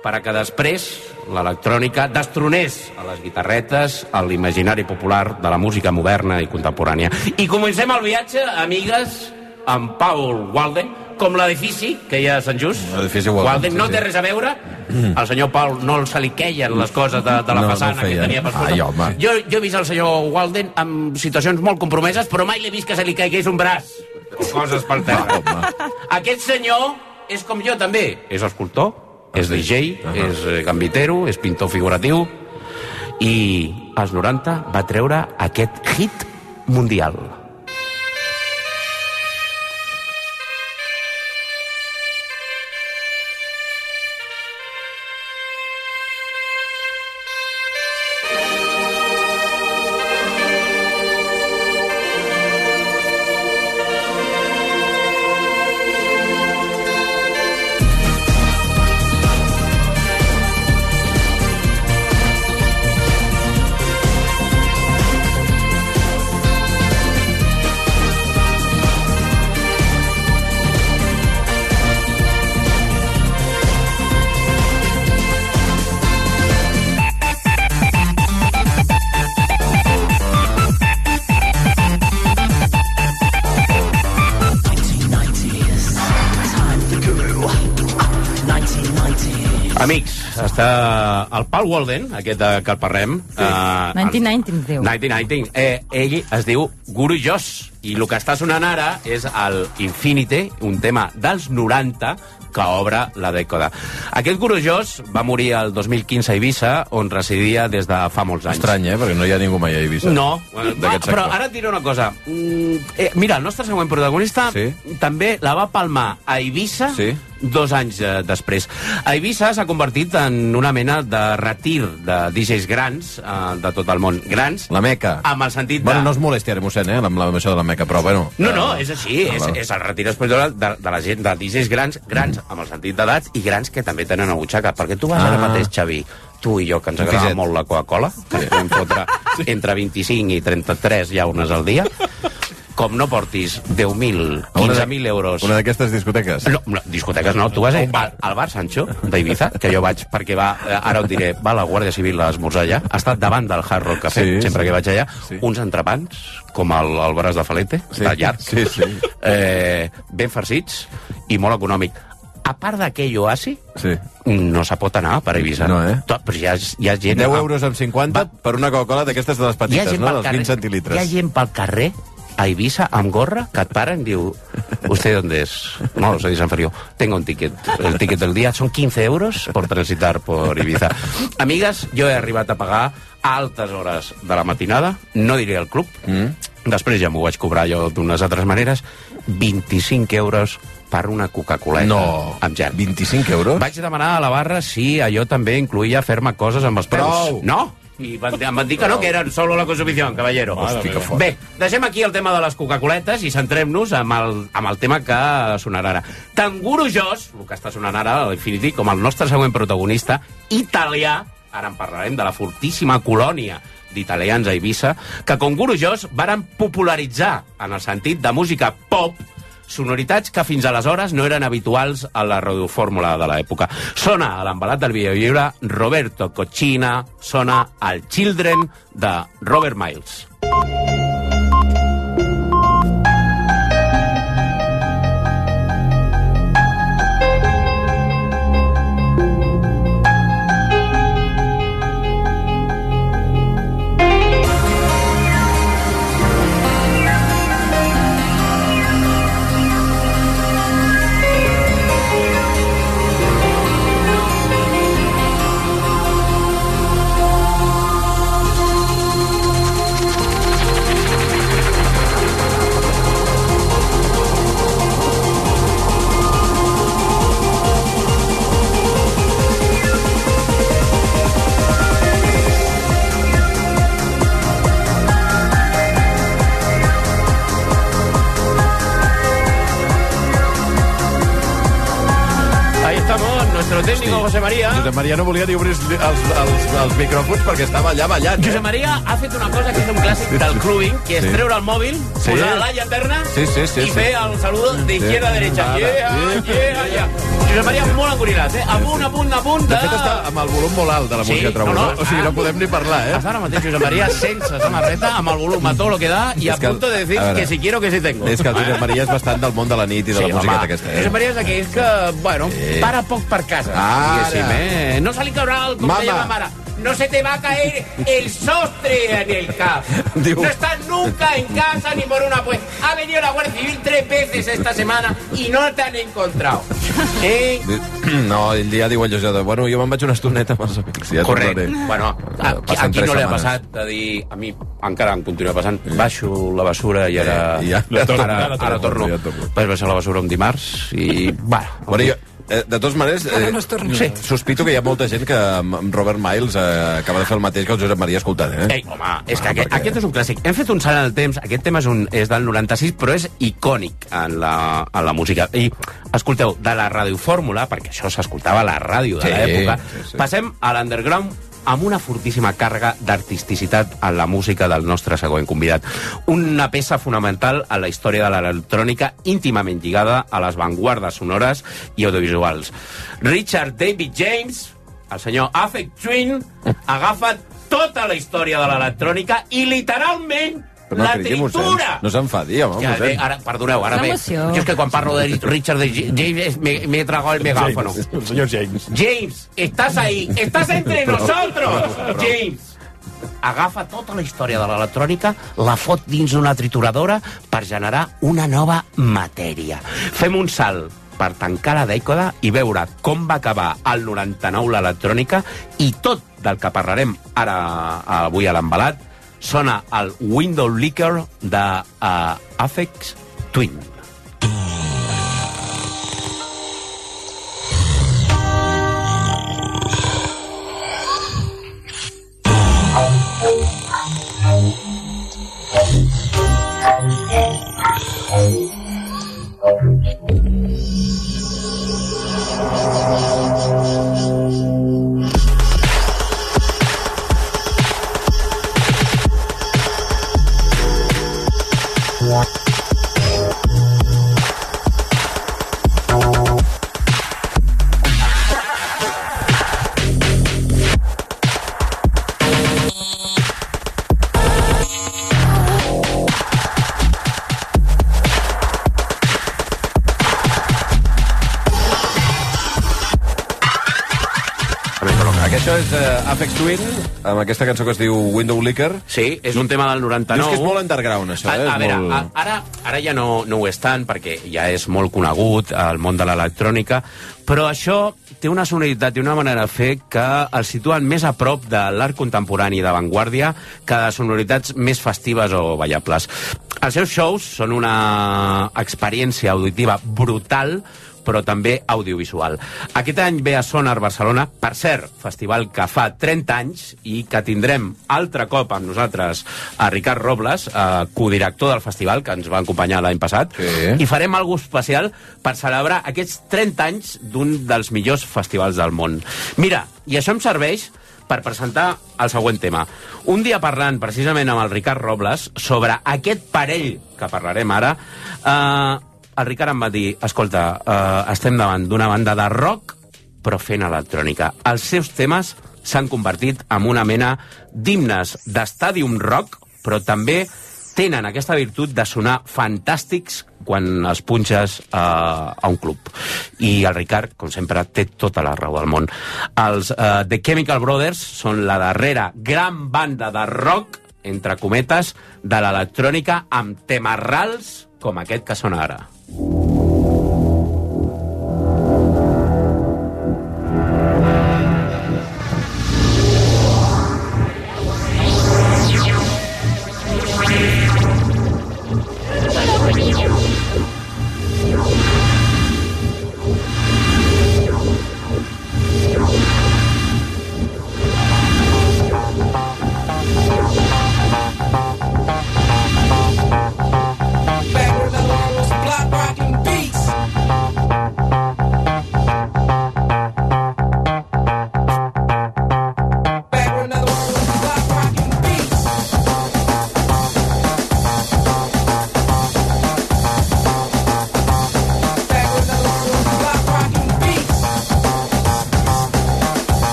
per a que després l'electrònica destronés a les guitarretes, a l'imaginari popular de la música moderna i contemporània. I comencem el viatge, amigues, amb Paul Walden, com l'edifici que hi ha a Sant Just. L'edifici Walden, Walden no sí. té res a veure. Al senyor Paul no se li queien les coses de, de la No, no façana feien. que tenia per Ai, home. jo, jo he vist el senyor Walden en situacions molt compromeses, però mai l'he vist que se li caigués un braç o coses pel terra. Aquest senyor és com jo també, és escultor, és DJ, és eh, gambitero, és pintor figuratiu, i als 90 va treure aquest hit mundial. Walden, aquest de que el parlem. Sí. Uh, 1990 es diu. 1990. Eh, ell es diu Guru Josh i el que està sonant ara és el Infinity, un tema dels 90 que obre la dècada. Aquest Guru Josh va morir el 2015 a Eivissa, on residia des de fa molts anys. Estrany, eh? Perquè no hi ha ningú mai a Eivissa. No, eh, va, però ara et diré una cosa. Mm, eh, mira, el nostre següent protagonista Sí. també la va palmar a Eivissa Sí. Dos anys eh, després. A Eivissa s'ha convertit en una mena de retir de DJs grans eh, de tot el món. Grans, La Meca. amb el sentit de... Bueno, no es molesti ara, mossèn, eh, amb, amb això de la Meca, però bueno... No, no, eh, és així, ah, és, és el retir espiritual de, de la gent, de DJs grans, grans amb el sentit d'edats i grans que també tenen a butxaca, perquè tu vas Ah. ara mateix, Xavi, tu i jo, que ens agrada fiset. molt la Coca-Cola, que ens podem fotre entre 25 i 33 llaunes al dia, com no portis 10.000, A una de- 15.000 euros... Una d'aquestes discoteques. No, no, discoteques no, tu vas a, al, al bar Sancho d'Ibiza, que jo vaig, perquè va, eh, ara ho diré, va la Guàrdia Civil a esmorzar allà, ha estat davant del Hard Rock Café, Sí, sempre sí. que vaig allà, Sí. uns entrepans, com el, el braç de Falete, Sí, de llarg, sí, sí. Eh, ben farcits i molt econòmic. A part d'aquell oasi, Sí. no se pot anar per Eivissa. No, eh? To- Però hi ha, hi ha gent... 10 euros amb 50 per una Coca-Cola d'aquestes de les petites, no? Dels carrer, 20 centilitres. Hi ha gent pel carrer a Ibiza amb gorra que et paren diu ¿Usted dónde es? No, soy de San Frío. Tengo un ticket. El ticket del día son 15 euros por transitar por Ibiza. Amigues, jo he arribat a pagar a altes hores de la matinada, no diré el club, Mm. Després ja m'ho vaig cobrar jo d'unes altres maneres. 25 euros per una Coca-Coleta No. amb gel. 25 euros? Vaig demanar a la barra si allò també incluïa fer-me coses amb els peus. Prou. No! I van, em van dir que no, que era solo la consumició, caballero. Hosti, que fort. Bé, deixem aquí el tema de les Coca-Coletes i centrem-nos amb, el, amb el tema que sonarà ara. Canguro Joss, el que està sonant ara a l'Infinity, com el nostre següent protagonista, italià, ara en parlarem de la fortíssima colònia d'italians a Eivissa, que com Guru Joss varen popularitzar en el sentit de música pop sonoritats que fins aleshores no eren habituals a la radiofórmula de l'època. Sona a l'embalat del videollibre Roberto Cochina, sona al Children de Robert Miles. María. Josep Maria no volia ni obrir els, els, els, els micròfons perquè estava allà ballant. Josep Maria ha fet una cosa que és un clàssic del clubing, que és Sí. treure el mòbil, Sí. posar la llanterna Sí, sí, sí, i sí. fer el saludo d'izquierda a derecha. Ara. Yeah, yeah, yeah. Josep Maria molt engorinat, eh? A punt, a punt, a punt De de... fet, està amb el volum molt alt de la Sí, música, trobo. no, no, O sigui, no ah. podem ni parlar, eh? Està ara mateix Josep Maria sense samarreta, amb el volum a tot lo que da i a que el- punto de decir a veure, que si quiero que si tengo. És que el Josep Maria és bastant del món de la nit i de la música home, aquesta. Josep Eh? Maria és d'aquells que, bueno, para poc per casa, Ara. diguéssim, eh? No se li caurà el, com deia la mare, no se te va a caer el sostre en el cap. Diu- No estás nunca en casa ni por una pues. Ha venido la Guardia Civil tres veces esta semana y no te han encontrado. Eh? No, ell ja diu allò de, bueno, jo me'n vaig una estoneta amb els amics. Ja Correcte. tornaré. Bueno, a, a, Passen qui no li ha passat de dir... A mi encara em continua passant. Baixo la basura i ara... Eh, i ja- ara, torno, ara, ara torno, ja torno. Vaig baixar la basura un dimarts i... Bueno, Bueno, jo, eh, de totes maneres, eh, no sí, sospito que hi ha molta gent que amb Robert Miles eh, acaba de fer el mateix que el Josep Maria escoltant, eh? Ei, home, és que aquest, aquest és un clàssic. Hem fet un salt en el temps, aquest tema és, un, és del 96, però és icònic en la, en la música. I, escolteu, de la radiofórmula, perquè això s'escoltava a la ràdio de Sí, l'època, sí, sí. passem a l'underground amb una fortíssima càrrega d'artisticitat en la música del nostre següent convidat. Una peça fonamental a la història de l'electrònica, íntimament lligada a les vanguardes sonores i audiovisuals. Richard David James, el senyor Affect Twin, agafa tota la història de l'electrònica i literalment Però no la cridi, mossèn. tritura. No s'enfadi, home, Ja, mossèn. ara, perdoneu, ara bé. Jo és que quan parlo de Richard de James me, me he tragado el megáfono. El señor James. James, estás ahí, estás entre nosotros, James. Agafa tota la història de l'electrònica, la fot dins d'una trituradora per generar una nova matèria. Fem un salt per tancar la dècada i veure com va acabar el 99 l'electrònica i tot del que parlarem ara avui a l'embalat sona el Window Licker de uh, Afex Twin. Això és uh, Apex Twin, amb aquesta cançó que es diu Window Licker. Sí, és un tema del 99. Dius que és molt underground, això, a, eh? a És veure, molt... a, ara, ara ja no, no ho és tant, perquè ja és molt conegut al món de l'electrònica, però això té una sonoritat i una manera de fer que el situen més a prop de l'art contemporani d'avantguàrdia que de sonoritats més festives o ballables. Els seus shows són una experiència auditiva brutal, però també audiovisual. Aquest any ve a Sonar Barcelona, per cert, festival que fa 30 anys i que tindrem altre cop amb nosaltres a Ricard Robles, eh, codirector del festival, que ens va acompanyar l'any passat, Sí. i farem algo especial per celebrar aquests 30 anys d'un dels millors festivals del món. Mira, i això em serveix per presentar el següent tema. Un dia parlant precisament amb el Ricard Robles sobre aquest parell que parlarem ara, eh, el Ricard em va dir, escolta, eh, estem davant d'una banda de rock però fent electrònica. Els seus temes s'han convertit en una mena d'himnes d'estàdium rock, però també tenen aquesta virtut de sonar fantàstics quan els punxes eh, a un club. I el Ricard, com sempre, té tota la raó del món. Els eh, The Chemical Brothers són la darrera gran banda de rock, entre cometes, de l'electrònica amb temes rals com aquest que sona ara.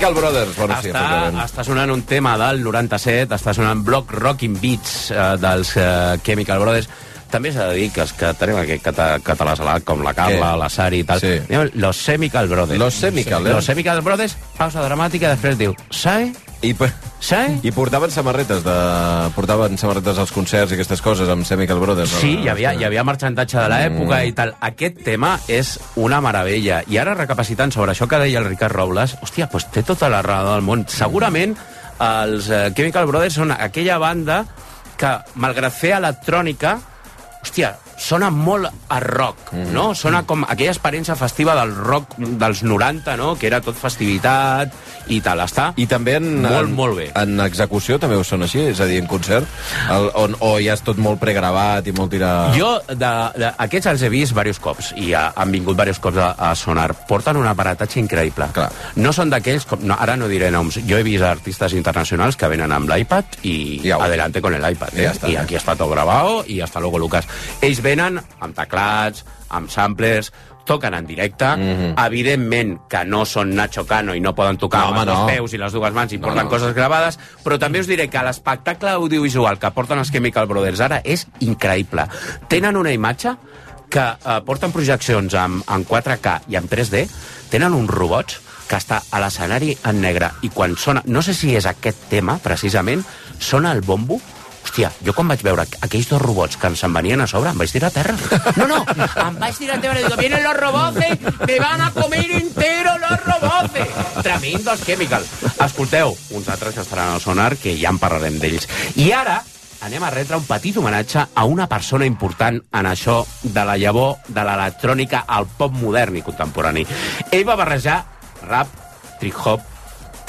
Chemical Brothers, bueno, sí, està, efectivament. està sonant un tema del 97, està sonant Block Rocking Beats eh, dels eh, Chemical Brothers. També s'ha de dir que els que tenim aquest cata, català-salat, com la Carla, la Sari i tal, Sí. los Chemical Brothers. Los Chemical, eh? Los Chemical Brothers, pausa dramàtica, després diu, ¿sabe? I, pe- ¿sabe? I portaven samarretes de... portaven samarretes als concerts i aquestes coses amb Chemical Brothers. Sí, no? hi havia, hi havia marxantatge de l'època Mm. i tal. Aquest tema és una meravella. I ara, recapacitant sobre això que deia el Ricard Robles, hòstia, doncs té tota la raó del món. Segurament els eh, Chemical Brothers són aquella banda que, malgrat fer electrònica, hòstia, sona molt a rock, Mm. no? Sona com aquella experiència festiva del rock dels 90, no? Que era tot festivitat i tal. Està I també en, molt, en, molt bé. en execució també ho són així? És a dir, en concert? El, on, o ja és tot molt pregravat i molt tirar... Jo, de, de, aquests els he vist diversos cops i ha, han vingut diversos cops a, a Sonar. Porten un aparatatge increïble. Clar. No són d'aquells, com, no, ara no diré noms, jo he vist artistes internacionals que venen amb l'iPad i Ja ho- adelante con el iPad. Eh? ja està. I aquí està tot grabado i hasta luego Lucas. Ells venen amb teclats, amb samplers, toquen en directe, Mhm. evidentment que no són Nacho Cano i no poden tocar No, amb home, els no. peus i les dues mans i No, porten no. coses gravades, però també us diré que l'espectacle audiovisual que porten els Chemical Brothers ara és increïble. Tenen una imatge que eh, porten projeccions amb, en 4K i en 3D, tenen uns robots que està a l'escenari en negre i quan sona, no sé si és aquest tema precisament, sona el bombo Hòstia, jo quan vaig veure aquells dos robots que ens en venien a sobre, em vaig tirar a terra. No, no, em vaig tirar a terra dic, vienen los robots, me van a comer entero los robots. Tremendos Chemical. Escolteu, uns altres que estaran al sonar, que ja en parlarem d'ells. I ara anem a retre un petit homenatge a una persona important en això de la llavor de l'electrònica al pop modern i contemporani. Ell va barrejar rap, trip-hop,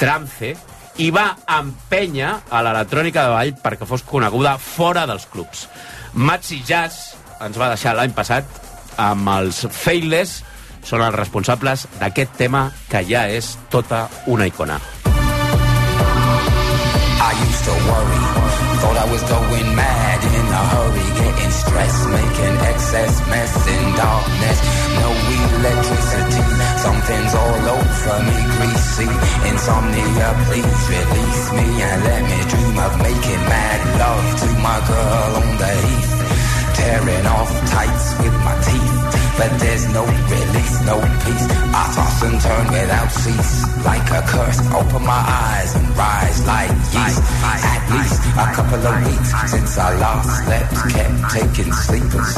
trance i va empènyer a l'electrònica de ball perquè fos coneguda fora dels clubs. Maxi Jazz ens va deixar l'any passat amb els Faithless, són els responsables d'aquest tema que ja és tota una icona. I used to worry, thought I was going mad in a hurry, getting stressed, making excess mess in darkness. No electricity, something's all over me, greasy. Insomnia, please release me and let me dream of making mad love to my girl on the heath. Tearing off tights with my teeth. But there's no release, no peace. I toss and turn without cease. Like a curse, open my eyes and rise like yeast. At least a couple of weeks since I last slept, kept taking sleepers.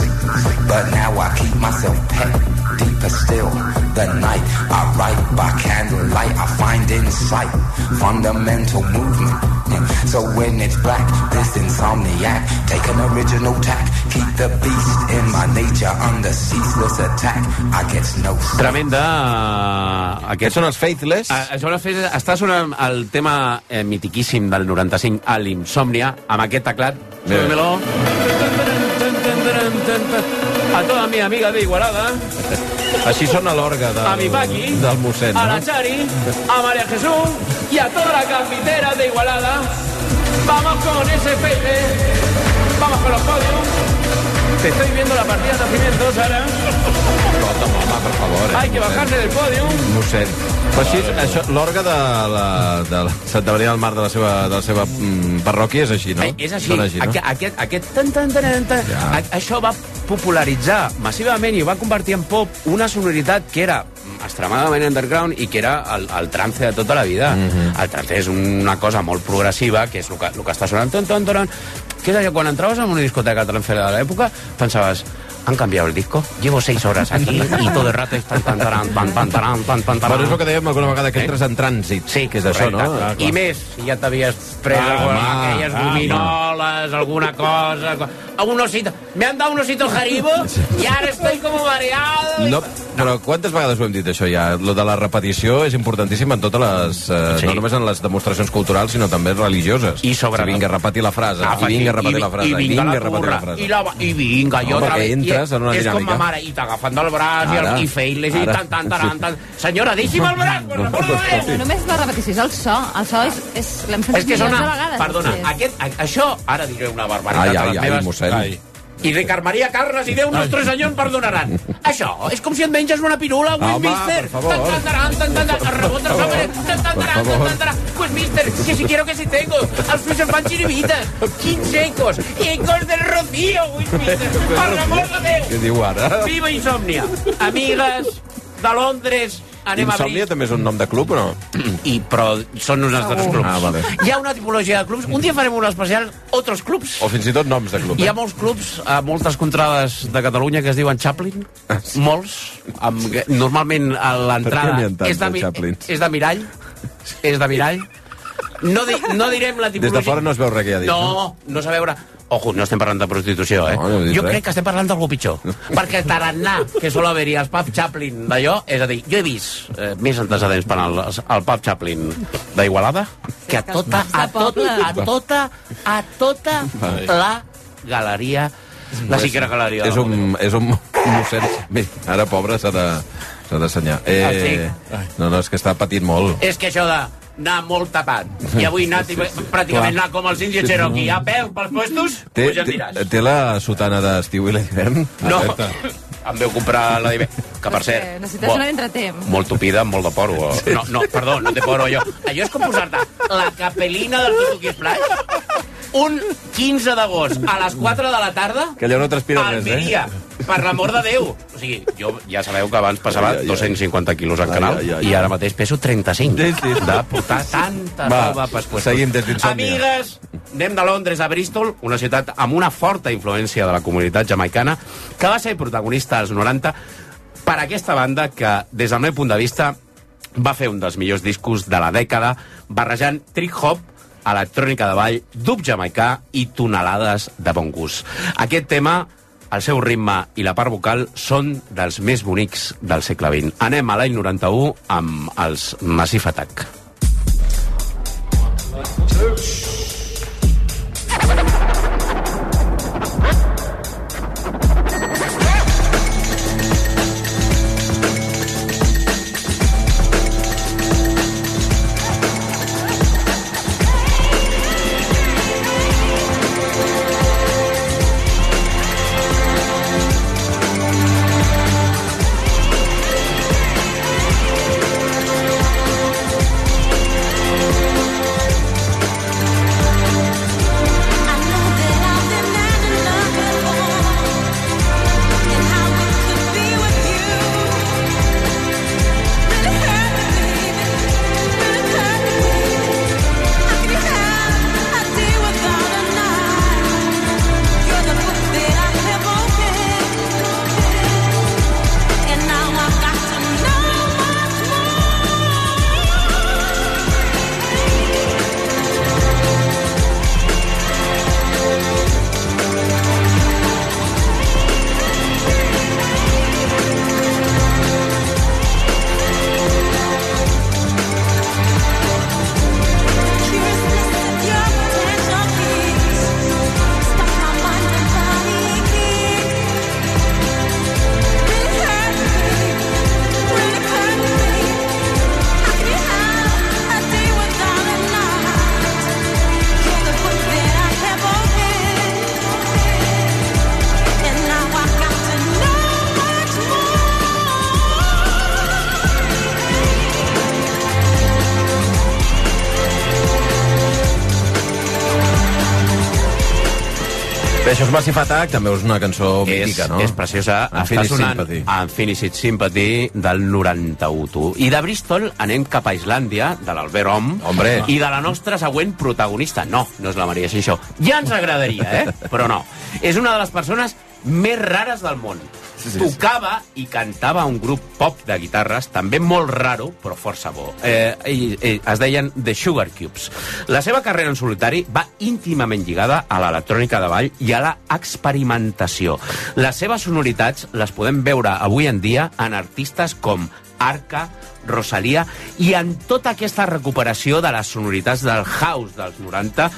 But now I keep myself pet deeper still. The night I write by candlelight, I find insight, fundamental movement. So when it's black, this insomniac, take an original tack, keep the beast in my nature under ceaseless attack. I get no Tremenda... Aquests són els Faithless? Això són els Faithless. Està sonant el tema eh, mitiquíssim del 95, a l'Insomnia, amb aquest teclat. Bé. Súbemelo. A toda mi amiga de Igualada, Així sona l'orga del, a mi Paqui, del mossèn, a la no? Chari, a María Jesús y a toda la campitera de Igualada. Vamos con ese pepe. Vamos con los podios. Te estoy viendo la partida de nacimiento, Sara. Escolta'm, home, per favor. Eh? Hay que bajarse del podio. Mossèn. Però així, això, l'orga de la, de la Santa Maria del Mar de la seva, de la seva mm, parròquia és així, no? Eh, és així. Així no? Aquest, aquest, aquest tan, tan, tan, tan, tan, Ja. a- això va popularitzar massivament i va convertir en pop una sonoritat que era extremadament underground i que era el, el trance de tota la vida. Mhm. El trance és una cosa molt progressiva, que és el que, el que està sonant, ton, ton, ton, que és allò, quan entraves en una discoteca transfera de l'època, pensaves, han cambiado el disco, llevo seis horas aquí y todo el rato es tan, tan, taran, tan, tan, taran, tan, tan, taran. Bueno, és el que dèiem alguna vegada, que entres en trànsit. Sí, que és això, no? Ah, clar. I més, si ja t'havies pres Ah, alguna, home, aquelles gominoles, alguna cosa... co- Un osito. Me han dado un osito jaribo y ahora estoy como mareado. No, però quantes vegades ho hem dit, això ja? Lo de la repetició és importantíssim en totes les... Eh, Sí. No només en les demostracions culturals, sinó també religioses. I sobretot- Que vinga repetir la frase, Ah, i vinga repetir i- la frase, i vinga la a repetir turra, la frase. I, la, i vinga, i otra vez. Entres I, en una és com dinàmica. ma mare, i t'agafen del braç, i, Ara, el, i feiles, i ara. tan, tan, tan, tan. Senyora, deixi'm el braç, per l'amor de Déu! No només la repetició, és el so. El so és... és L'hem sentit És que sona... de vegades. Perdona, aquest, a, això, ara diré una barbaritat Ai, a ai, les ai, meves... mossèn. Ai. I Ricard Maria Carles i Déu nostre senyor em perdonaran. Això és com si et menges una pirula, Home, Westminster. per favor. Tan, tan, taran, tan, tan, tan, el rebot del saber. Tan, tan, taran, tan, favor. tan, taran. Westminster, que si quiero que si tengo. Els fills em fan xiribites. Quins ecos. Ecos del Rocío, Westminster. Per l'amor de Déu. Què diu ara? Viva Insòmnia. Amigues de Londres, anem a Insòmnia també és un nom de club, o no? I, però són uns altres clubs. Ah, vale. Hi ha una tipologia de clubs. Un dia farem un especial, altres clubs. O fins i tot noms de club. Hi ha Eh? molts clubs a moltes contrades de Catalunya que es diuen Chaplin. Molts. Amb, normalment a l'entrada Per què n'hi ha tants, és, de, és de mirall. És de mirall. No, di, no direm la Des tipologia... de fora no es veu res que hi ha dit. No, no s'ha veure... Ojo, no estem parlant de prostitució, eh? No, no jo res. crec que estem parlant d'algú pitjor. Perquè el tarannà que sol haver-hi als pub Chaplin d'allò, és a dir, jo he vist eh, més antecedents per al, al pub Chaplin d'Igualada que a tota, a tota, a tota, a tota la galeria, la siquera galeria. És un, és un mossèn... Mira, ara, pobre, s'ha de s'ha d'assenyar. Ah, Eh, no, no, és que està patint molt. És que això de anar molt tapat i avui anar i pràcticament anar com els índios Cherokee a peu pels puestos, Té, pues ja diràs. té la sotana d'estiu i l'hivern? No, Alerta. em veu comprar la d'hivern, que per cert... Necessites bo- una d'entretemps. molt tupida, amb molt de poro. No, no, perdó, no té poro, allò. Allò és com posar-te la capelina del Tutuki Splash un 15 d'agost a les 4 de la tarda Que allò no transpira al res, eh? Miria, per l'amor de Déu. O sigui, jo ja sabeu que abans pesava Ai, ai, ai. 250 quilos Ai, canal ai, ai, i ai. ara mateix peso 35 Sí, sí. de portar tanta Va, roba pels puestos. seguim des d'Insòmnia. Amigues, anem de Londres a Bristol, una ciutat amb una forta influència de la comunitat jamaicana, que va ser protagonista als 90 per aquesta banda que, des del meu punt de vista, va fer un dels millors discos de la dècada, barrejant trip-hop, electrònica de ball, dub jamaicà i tonelades de bon gust. Aquest tema, el seu ritme i la part vocal són dels més bonics del segle XX. Anem a l'any 91 amb els Massive Attack. Bé, això és Massive Attack, també és una cançó mítica, no? És preciosa. Unfinished Està sonant Sympathy. Unfinished Sympathy del 91. tu. I de Bristol anem cap a Islàndia, de l'Albert Om, Hombre. i de la nostra següent protagonista. No, no és la Maria Xinxó. Ja ens agradaria, eh? Però no. És una de les persones més rares del món. Sí, Tocava i cantava un grup pop de guitarres, també molt raro, però força bo. Eh, i, i, es deien The Sugar Cubes. La seva carrera en solitari va íntimament lligada a l'electrònica de ball i a la experimentació. Les seves sonoritats les podem veure avui en dia en artistes com Arca, Rosalia i en tota aquesta recuperació de les sonoritats del house dels 90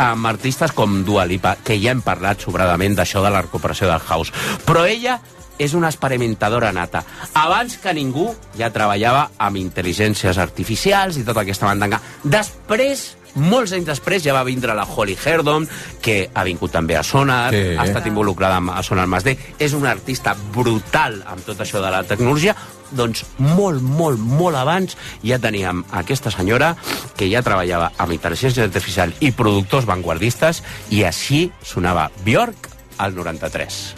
amb artistes com Dua Lipa, que ja hem parlat sobradament d'això de la recuperació del house. Però ella és una experimentadora nata. Abans que ningú ja treballava amb intel·ligències artificials i tota aquesta bandanga. Després molts anys després ja va vindre la Holly Herdon, que ha vingut també a Sonar, Sí. ha estat involucrada amb- a Sonar Mas D. És una artista brutal amb tot això de la tecnologia. Doncs molt, molt, molt abans ja teníem aquesta senyora que ja treballava amb intel·ligència artificial i productors vanguardistes i així sonava Björk al 93.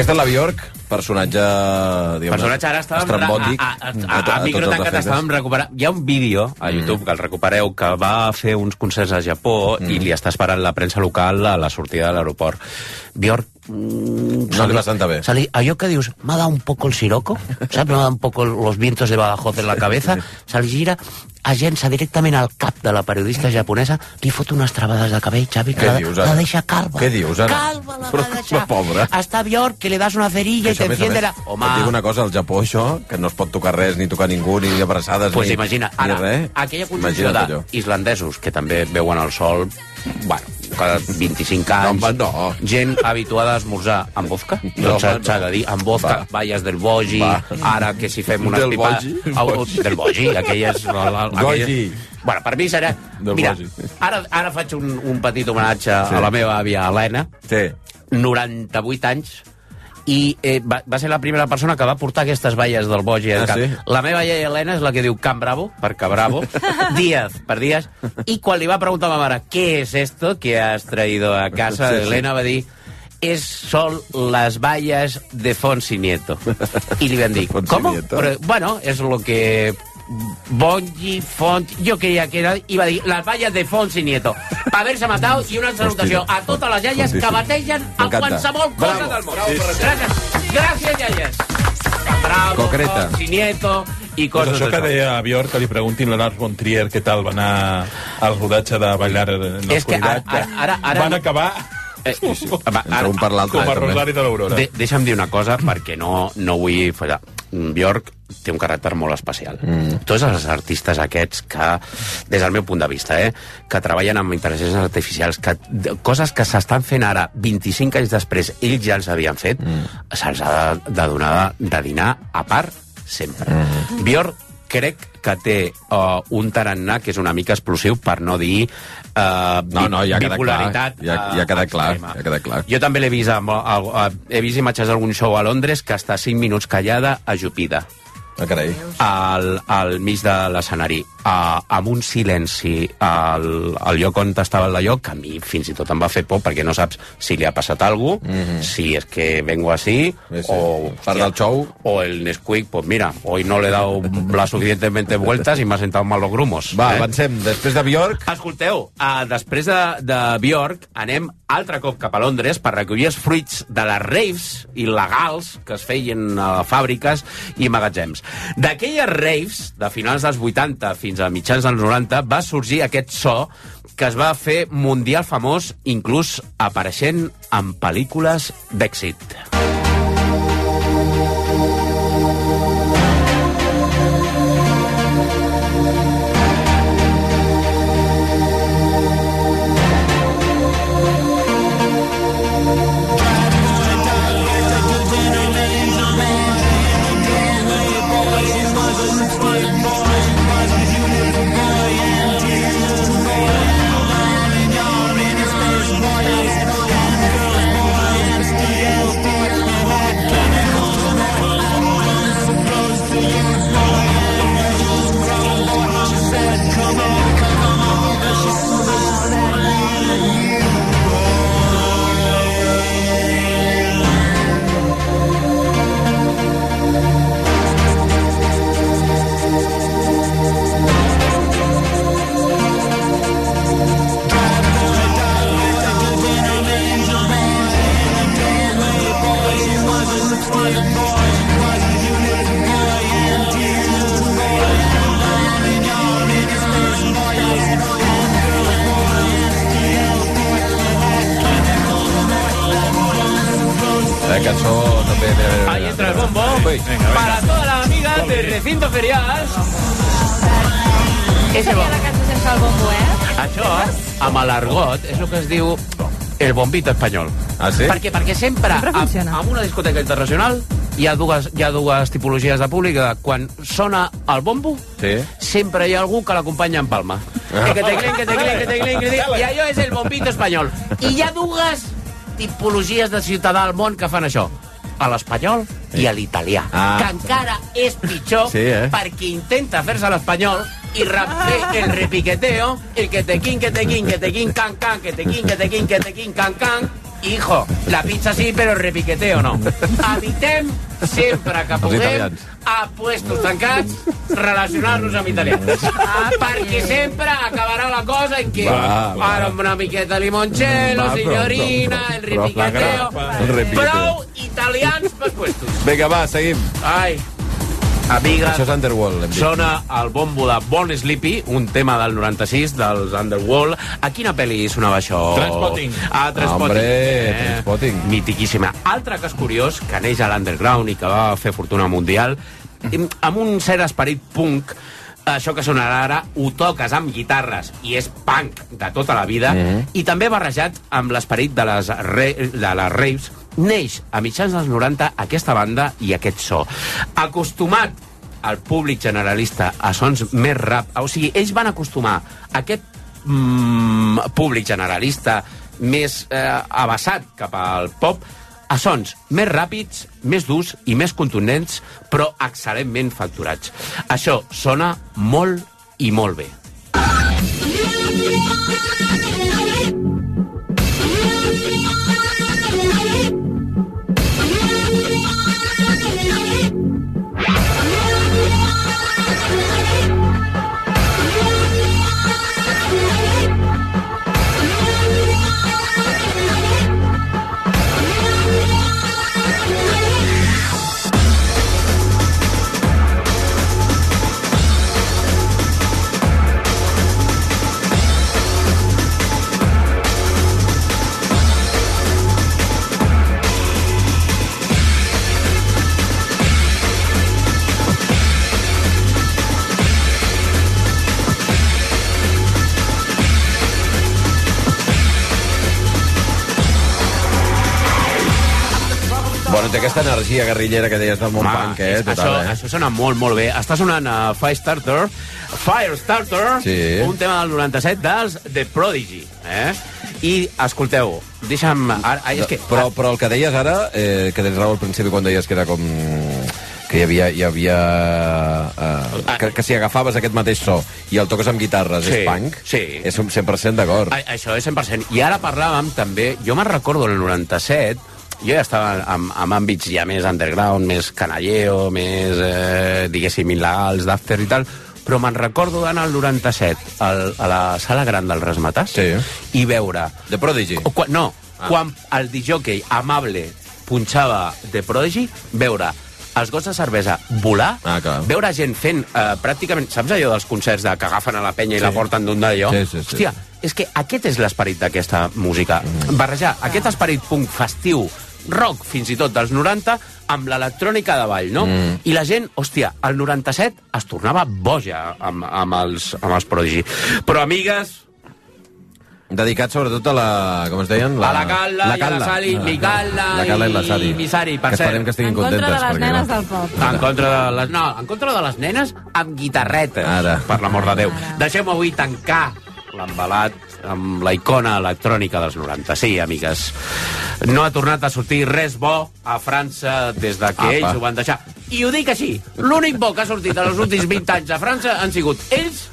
Aquesta és la Bjork, personatge... Diguem, Personatge, ara estàvem... A, a, a, a, a, a, tots micro els tancat efectes. estàvem recuperant... Hi ha un vídeo a YouTube, que el recupereu, que va fer uns concerts a Japó i li està esperant la premsa local a la sortida de l'aeroport. Bjork... mm, No li va sentar bé. Sali, allò que dius, m'ha dado un poco el siroco, ¿sabes? Me ha dado un poco los vientos de Badajoz en la cabeza, se gira, agença directament al cap de la periodista japonesa, li fot unes travades de cabell, Xavi, que la, dius, la deixa calva. Què dius, ara? Calva la Però, va deixar. la pobra. Hasta Bjork, que le das una cerilla i te enciende la... Home, Et dic una cosa, al Japó això, que no es pot tocar res, ni tocar ningú, ni abraçades, Pues ni, imagina, ni ara, res. aquella conjunció d'islandesos que també veuen el sol, bueno, cada 25 anys, home, no. gent habituada a esmorzar amb vodka, No, doncs s'ha home, s'ha no. de dir, amb vodka, Va. valles del bogi, Va. ara que si fem unes Del pipa... bogi? Del bogi, aquelles... Gogi. Bueno, per mi serà... Del Mira, bogi. ara, ara faig un, un petit homenatge Sí. a la meva àvia Helena, Sí. 98 anys, i eh, va, va ser la primera persona que va portar aquestes valles del Bogi al Ah, cap. sí? La meva iaia Helena és la que diu Can Bravo, perquè Bravo, Díaz, per Díaz, i quan li va preguntar a ma mare què és esto que has traído a casa, Sí, sí. Helena va dir es son las vallas de Fonsi Nieto. I li van dir. Nieto. Pero, bueno, es lo que Bongi, Font, yo creía que era, iba a dir, las vallas de Fonsi Nieto. Haver-se matat i una salutació a totes les iaies que bategen a qualsevol cosa Bravo. del món. Per això. Gràcies, gràcies, iaies. Bravo, Concreta. Fonsi Nieto i Pues coses això que deia a Björk, que li preguntin a Lars von Trier què tal va anar al rodatge de Bailar en És que ara- l'Oscuritat. ara- ara- Van acabar Eh, sí, sí. Va, Entre un per l'altre, com a. Rosari de l'Aurora. De, deixa'm dir una cosa, perquè no, no vull fallar. Bjork té un caràcter molt especial. Mm. Tots els artistes aquests que, des del meu punt de vista, eh, que treballen amb intel·ligències artificials, que, coses que s'estan fent ara, 25 anys després, ells ja els havien fet, mm. se'ls ha de, de donar de, de dinar a part sempre. Mm. Bjork crec que té uh, un tarannà que és una mica explosiu, per no dir uh, No, no, ja bipolaritat. clar. Ja, ja ha quedat clar, ja ha quedat clar. Jo també l'he vist, amb, amb, he vist imatges d'algun show a Londres que està 5 minuts callada, ajupida, Ah, carai. al, al mig de l'escenari. Uh, amb un silenci al, al lloc on estava el lloc, que a mi fins i tot em va fer por, perquè no saps si li ha passat alguna cosa, mm -hmm. si és que vengo así, Sí, sí. o... Part del show. O el Nesquik, pues mira, hoy no le he dado las suficientemente vueltas y me ha sentado mal los grumos. Va, eh? avancem. Després de Bjork... Escolteu, uh, després de, de Bjork anem altre cop cap a Londres per recollir els fruits de les raves il·legals que es feien a fàbriques i magatzems. D'aquelles raves, de finals dels 80 fins a mitjans dels 90, va sorgir aquest so que es va fer mundial famós, inclús apareixent en pel·lícules d'èxit. Cançó també... Mira, mira, mira. Ahí entra el bombo. Venga, Para todas las amigas de Recinto Ferial. Què seria la cançó sense el bombo, eh? Això, amb l'argot, és el que es diu el bombito espanyol. Ah, sí? Per què? Perquè sempre, Sempre amb, funciona. amb una discoteca internacional hi ha dues, hi ha dues tipologies de públic. Quan sona el bombo, Sí. sempre hi ha algú que l'acompanya en palma. Eh, que te clen, que te clen, que te clen, que te clen. I allò és el bombito espanyol. I hi ha dues tipologies de ciutadà al món que fan això. A l'espanyol i a l'italià. Ah. Que encara és pitjor Sí, eh? perquè intenta fer-se a l'espanyol i fer el repiqueteo, el que te quin, que te quin, que te quin, can, can, que te quin, que te quin, que te quin, can, can. Hijo, la pizza sí, però el repiqueteo no. Evitem sempre que puguem a puestos tancats relacionar-nos amb italians. Ah, perquè sempre acabarà la cosa en què Va, va. ara una miqueta de limoncello, Va, signorina, prou, el prou. repiqueteo. La grapa. El repiqueteo. Prou italians per puestos. Vinga, va, seguim. Ai, amigues, Això és Underworld, hem dit. sona el bombo de Bon Sleepy, un tema del 96 dels Underworld. A quina pel·li sonava això? Trainspotting. Ah, Trainspotting. Hombre, Trainspotting. Mitiquíssima. Altre cas curiós, que neix a l'underground i que va fer fortuna mundial, amb un cert esperit punk, això que sonarà ara ho toques amb guitarres i és punk de tota la vida Mhm. i també barrejat amb l'esperit de, les re, de les raves neix a mitjans dels 90 aquesta banda i aquest so acostumat al públic generalista a sons més rap o sigui, ells van acostumar aquest mm, públic generalista més eh, abassat cap al pop a sons més ràpids, més durs i més contundents, però excel·lentment facturats. Això sona molt i molt bé. Bueno, té aquesta energia guerrillera que deies del Home, punk, eh? Total, això, eh? això sona molt, molt bé. Està sonant a Firestarter, Firestarter, Sí. un tema del 97 dels The Prodigy. Eh? I, escolteu, deixa'm... Ara, és que, Però, però el que deies ara, eh, que tens raó al principi quan deies que era com que hi havia... Hi havia uh, que, que si agafaves aquest mateix so i el toques amb guitarres Sí, és punk, sí. és un 100% d'acord. Això és 100%. I ara parlàvem també, jo me'n recordo el 97, jo ja estava en, en àmbits ja més underground, més canalleo, més, eh, diguéssim, il·legals, d'after i tal, però me'n recordo d'anar al 97 al, a la sala gran del Resmetàs Sí. i veure... De Prodigy. O Quan, no, ah. quan el disjockey amable punxava de Prodigy, veure els gots de cervesa volar, Ah, clar. veure gent fent eh, pràcticament... Saps allò dels concerts de que agafen a la penya i Sí. la porten d'un d'allò? Sí, sí, sí. Hòstia, és que aquest és l'esperit d'aquesta música. Mm. Barrejar aquest esperit punk festiu, rock fins i tot dels 90, amb l'electrònica de ball, no? Mm. I la gent, hòstia, al 97 es tornava boja amb, amb, els, amb els Prodigy. Però, amigues, Dedicat sobretot a la... com es deien? a la Calla, i a la Sali, mi Calla La Calla i la Sali. i mi Sari, per que cert. esperem que estiguin En contra contentes. de les nenes no? del pop. En contra de les, no, en contra de les nenes amb guitarretes, Ara. per l'amor de Déu. Deixem avui tancar l'embalat amb la icona electrònica dels 90. Sí, amigues. No ha tornat a sortir res bo a França des de que Apa. ells ho van deixar. I ho dic així. L'únic bo que ha sortit en els últims 20 anys a França han sigut ells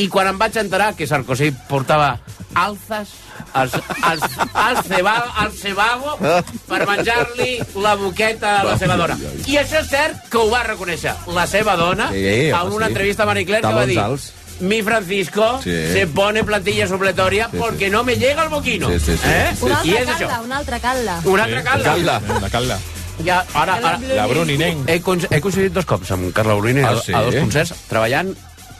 i quan em vaig enterar que Sarkozy portava als, als, al, ceba, al cebago per menjar-li la boqueta a la seva dona. I això és cert que ho va reconèixer la seva dona Sí, en una sí. entrevista a Marie Claire que va dir alts. Mi Francisco Sí. se pone plantilla supletoria Sí, sí. porque no me llega el boquino. Sí, sí, sí. Eh? Una I altra això. calda, una altra calda. Una altra calda. Calda. La calda. Ja, ara, ara, La Bruni, nen. he, he coincidit dos cops amb Carla Bruni Ah, a, sí? a dos concerts, treballant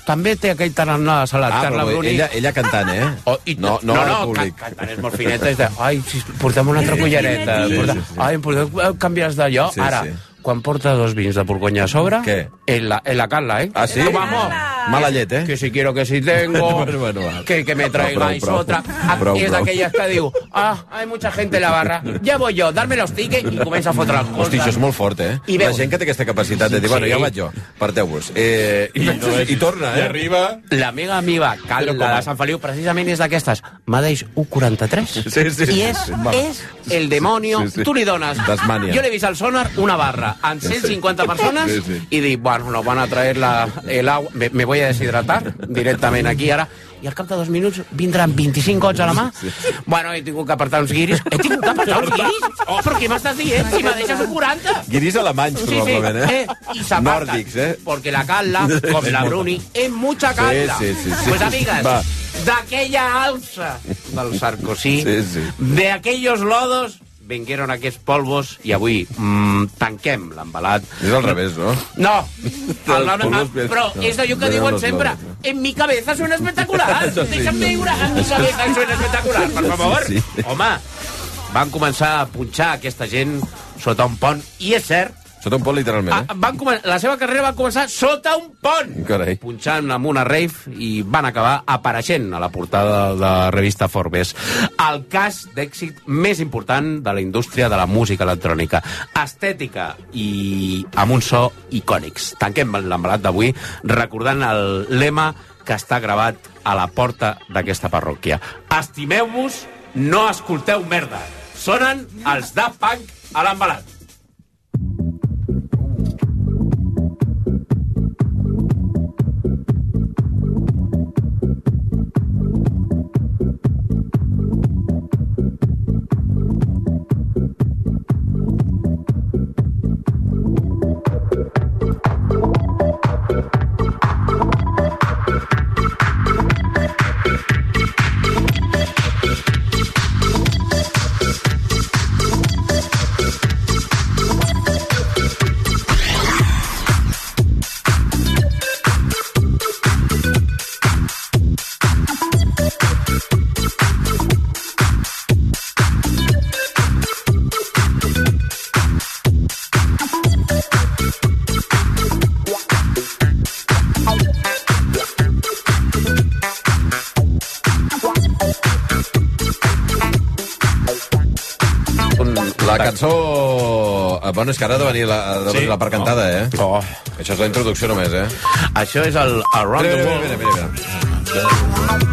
també té aquell tarannà salat, Ah, Carla Bruni. ella, ella cantant, eh? Oh, i, no, no, no, no públic. can, cantant és molt fineta, és de, ai, si, portem una altra cullereta, Sí, porta, sí, sí. ai, em podeu canviar d'allò? Sí, Ara, sí. quan porta dos vins de Borgonya a sobre, Què? En la, en la Carla, ¿eh? Ah, sí? Vamos. Mala llet, eh? Que si quiero, que si tengo, Bueno, bueno, que, que me traigáis Prou, prou, otra. Ah, prou, és d'aquelles que diu, ah, hay mucha gente en la barra, ya voy yo, darme los tickets, i comença a fotre les coses. Hosti, això és molt fort, eh? I la veus- gent que té aquesta capacitat de dir, Sí. bueno, ja vaig jo, parteu-vos. Eh, i, i, I torna, I eh? arriba... La meva amiga, Carla Però com a- de Sant Feliu, precisament és d'aquestes. M'adeix 1,43. Sí, sí. I és, és el demonio. Sí, sí. Tu li dones... Tasmania. Jo l'he vist al sonar una barra amb 150 persones Sí, sí. i dic, bueno, nos van a traer la, el agua, me, me voy a deshidratar directament aquí ara i al cap de dos minuts vindran 25 gots a la mà. Bueno, he tingut que apartar uns guiris. He tingut que apartar uns guiris? Oh, però què m'estàs dient? Si me deixes un 40. Guiris alemanys, Sí, sí, probablement, eh? eh, apartan, Nòrdics, eh? Porque la Carla, com la Bruni, es mucha Carla. Sí, sí, sí, sí. Pues, amigas, Va. d'aquella alça del Sarkozy, Sí, sí. de aquellos lodos, vengueren aquests polvos i avui mm, tanquem l'embalat. És al revés, no? No, el, el, ven- però és allò que diuen sempre. En mi cabeza suena espectacular. Sí, Deixa'm no. viure, en mi cabeza suena espectacular, per favor. Sí. Home, van començar a punxar aquesta gent sota un pont, i és cert, Sota un pont, literalment, Ah, eh? van comen- la seva carrera va començar sota un pont, Carai. punxant amb una rave i van acabar apareixent a la portada de la revista Forbes. El cas d'èxit més important de la indústria de la música electrònica. Estètica i amb un so icònics. Tanquem l'embalat d'avui recordant el lema que està gravat a la porta d'aquesta parròquia. Estimeu-vos, no escolteu merda. Sonen els Daft Punk a l'embalat. Bueno, és que ara ha de venir la, ha de venir Sí? la part cantada, eh? Oh. Això és la introducció només, eh? Això és el Around Mira, the mira, World. mira, mira, mira.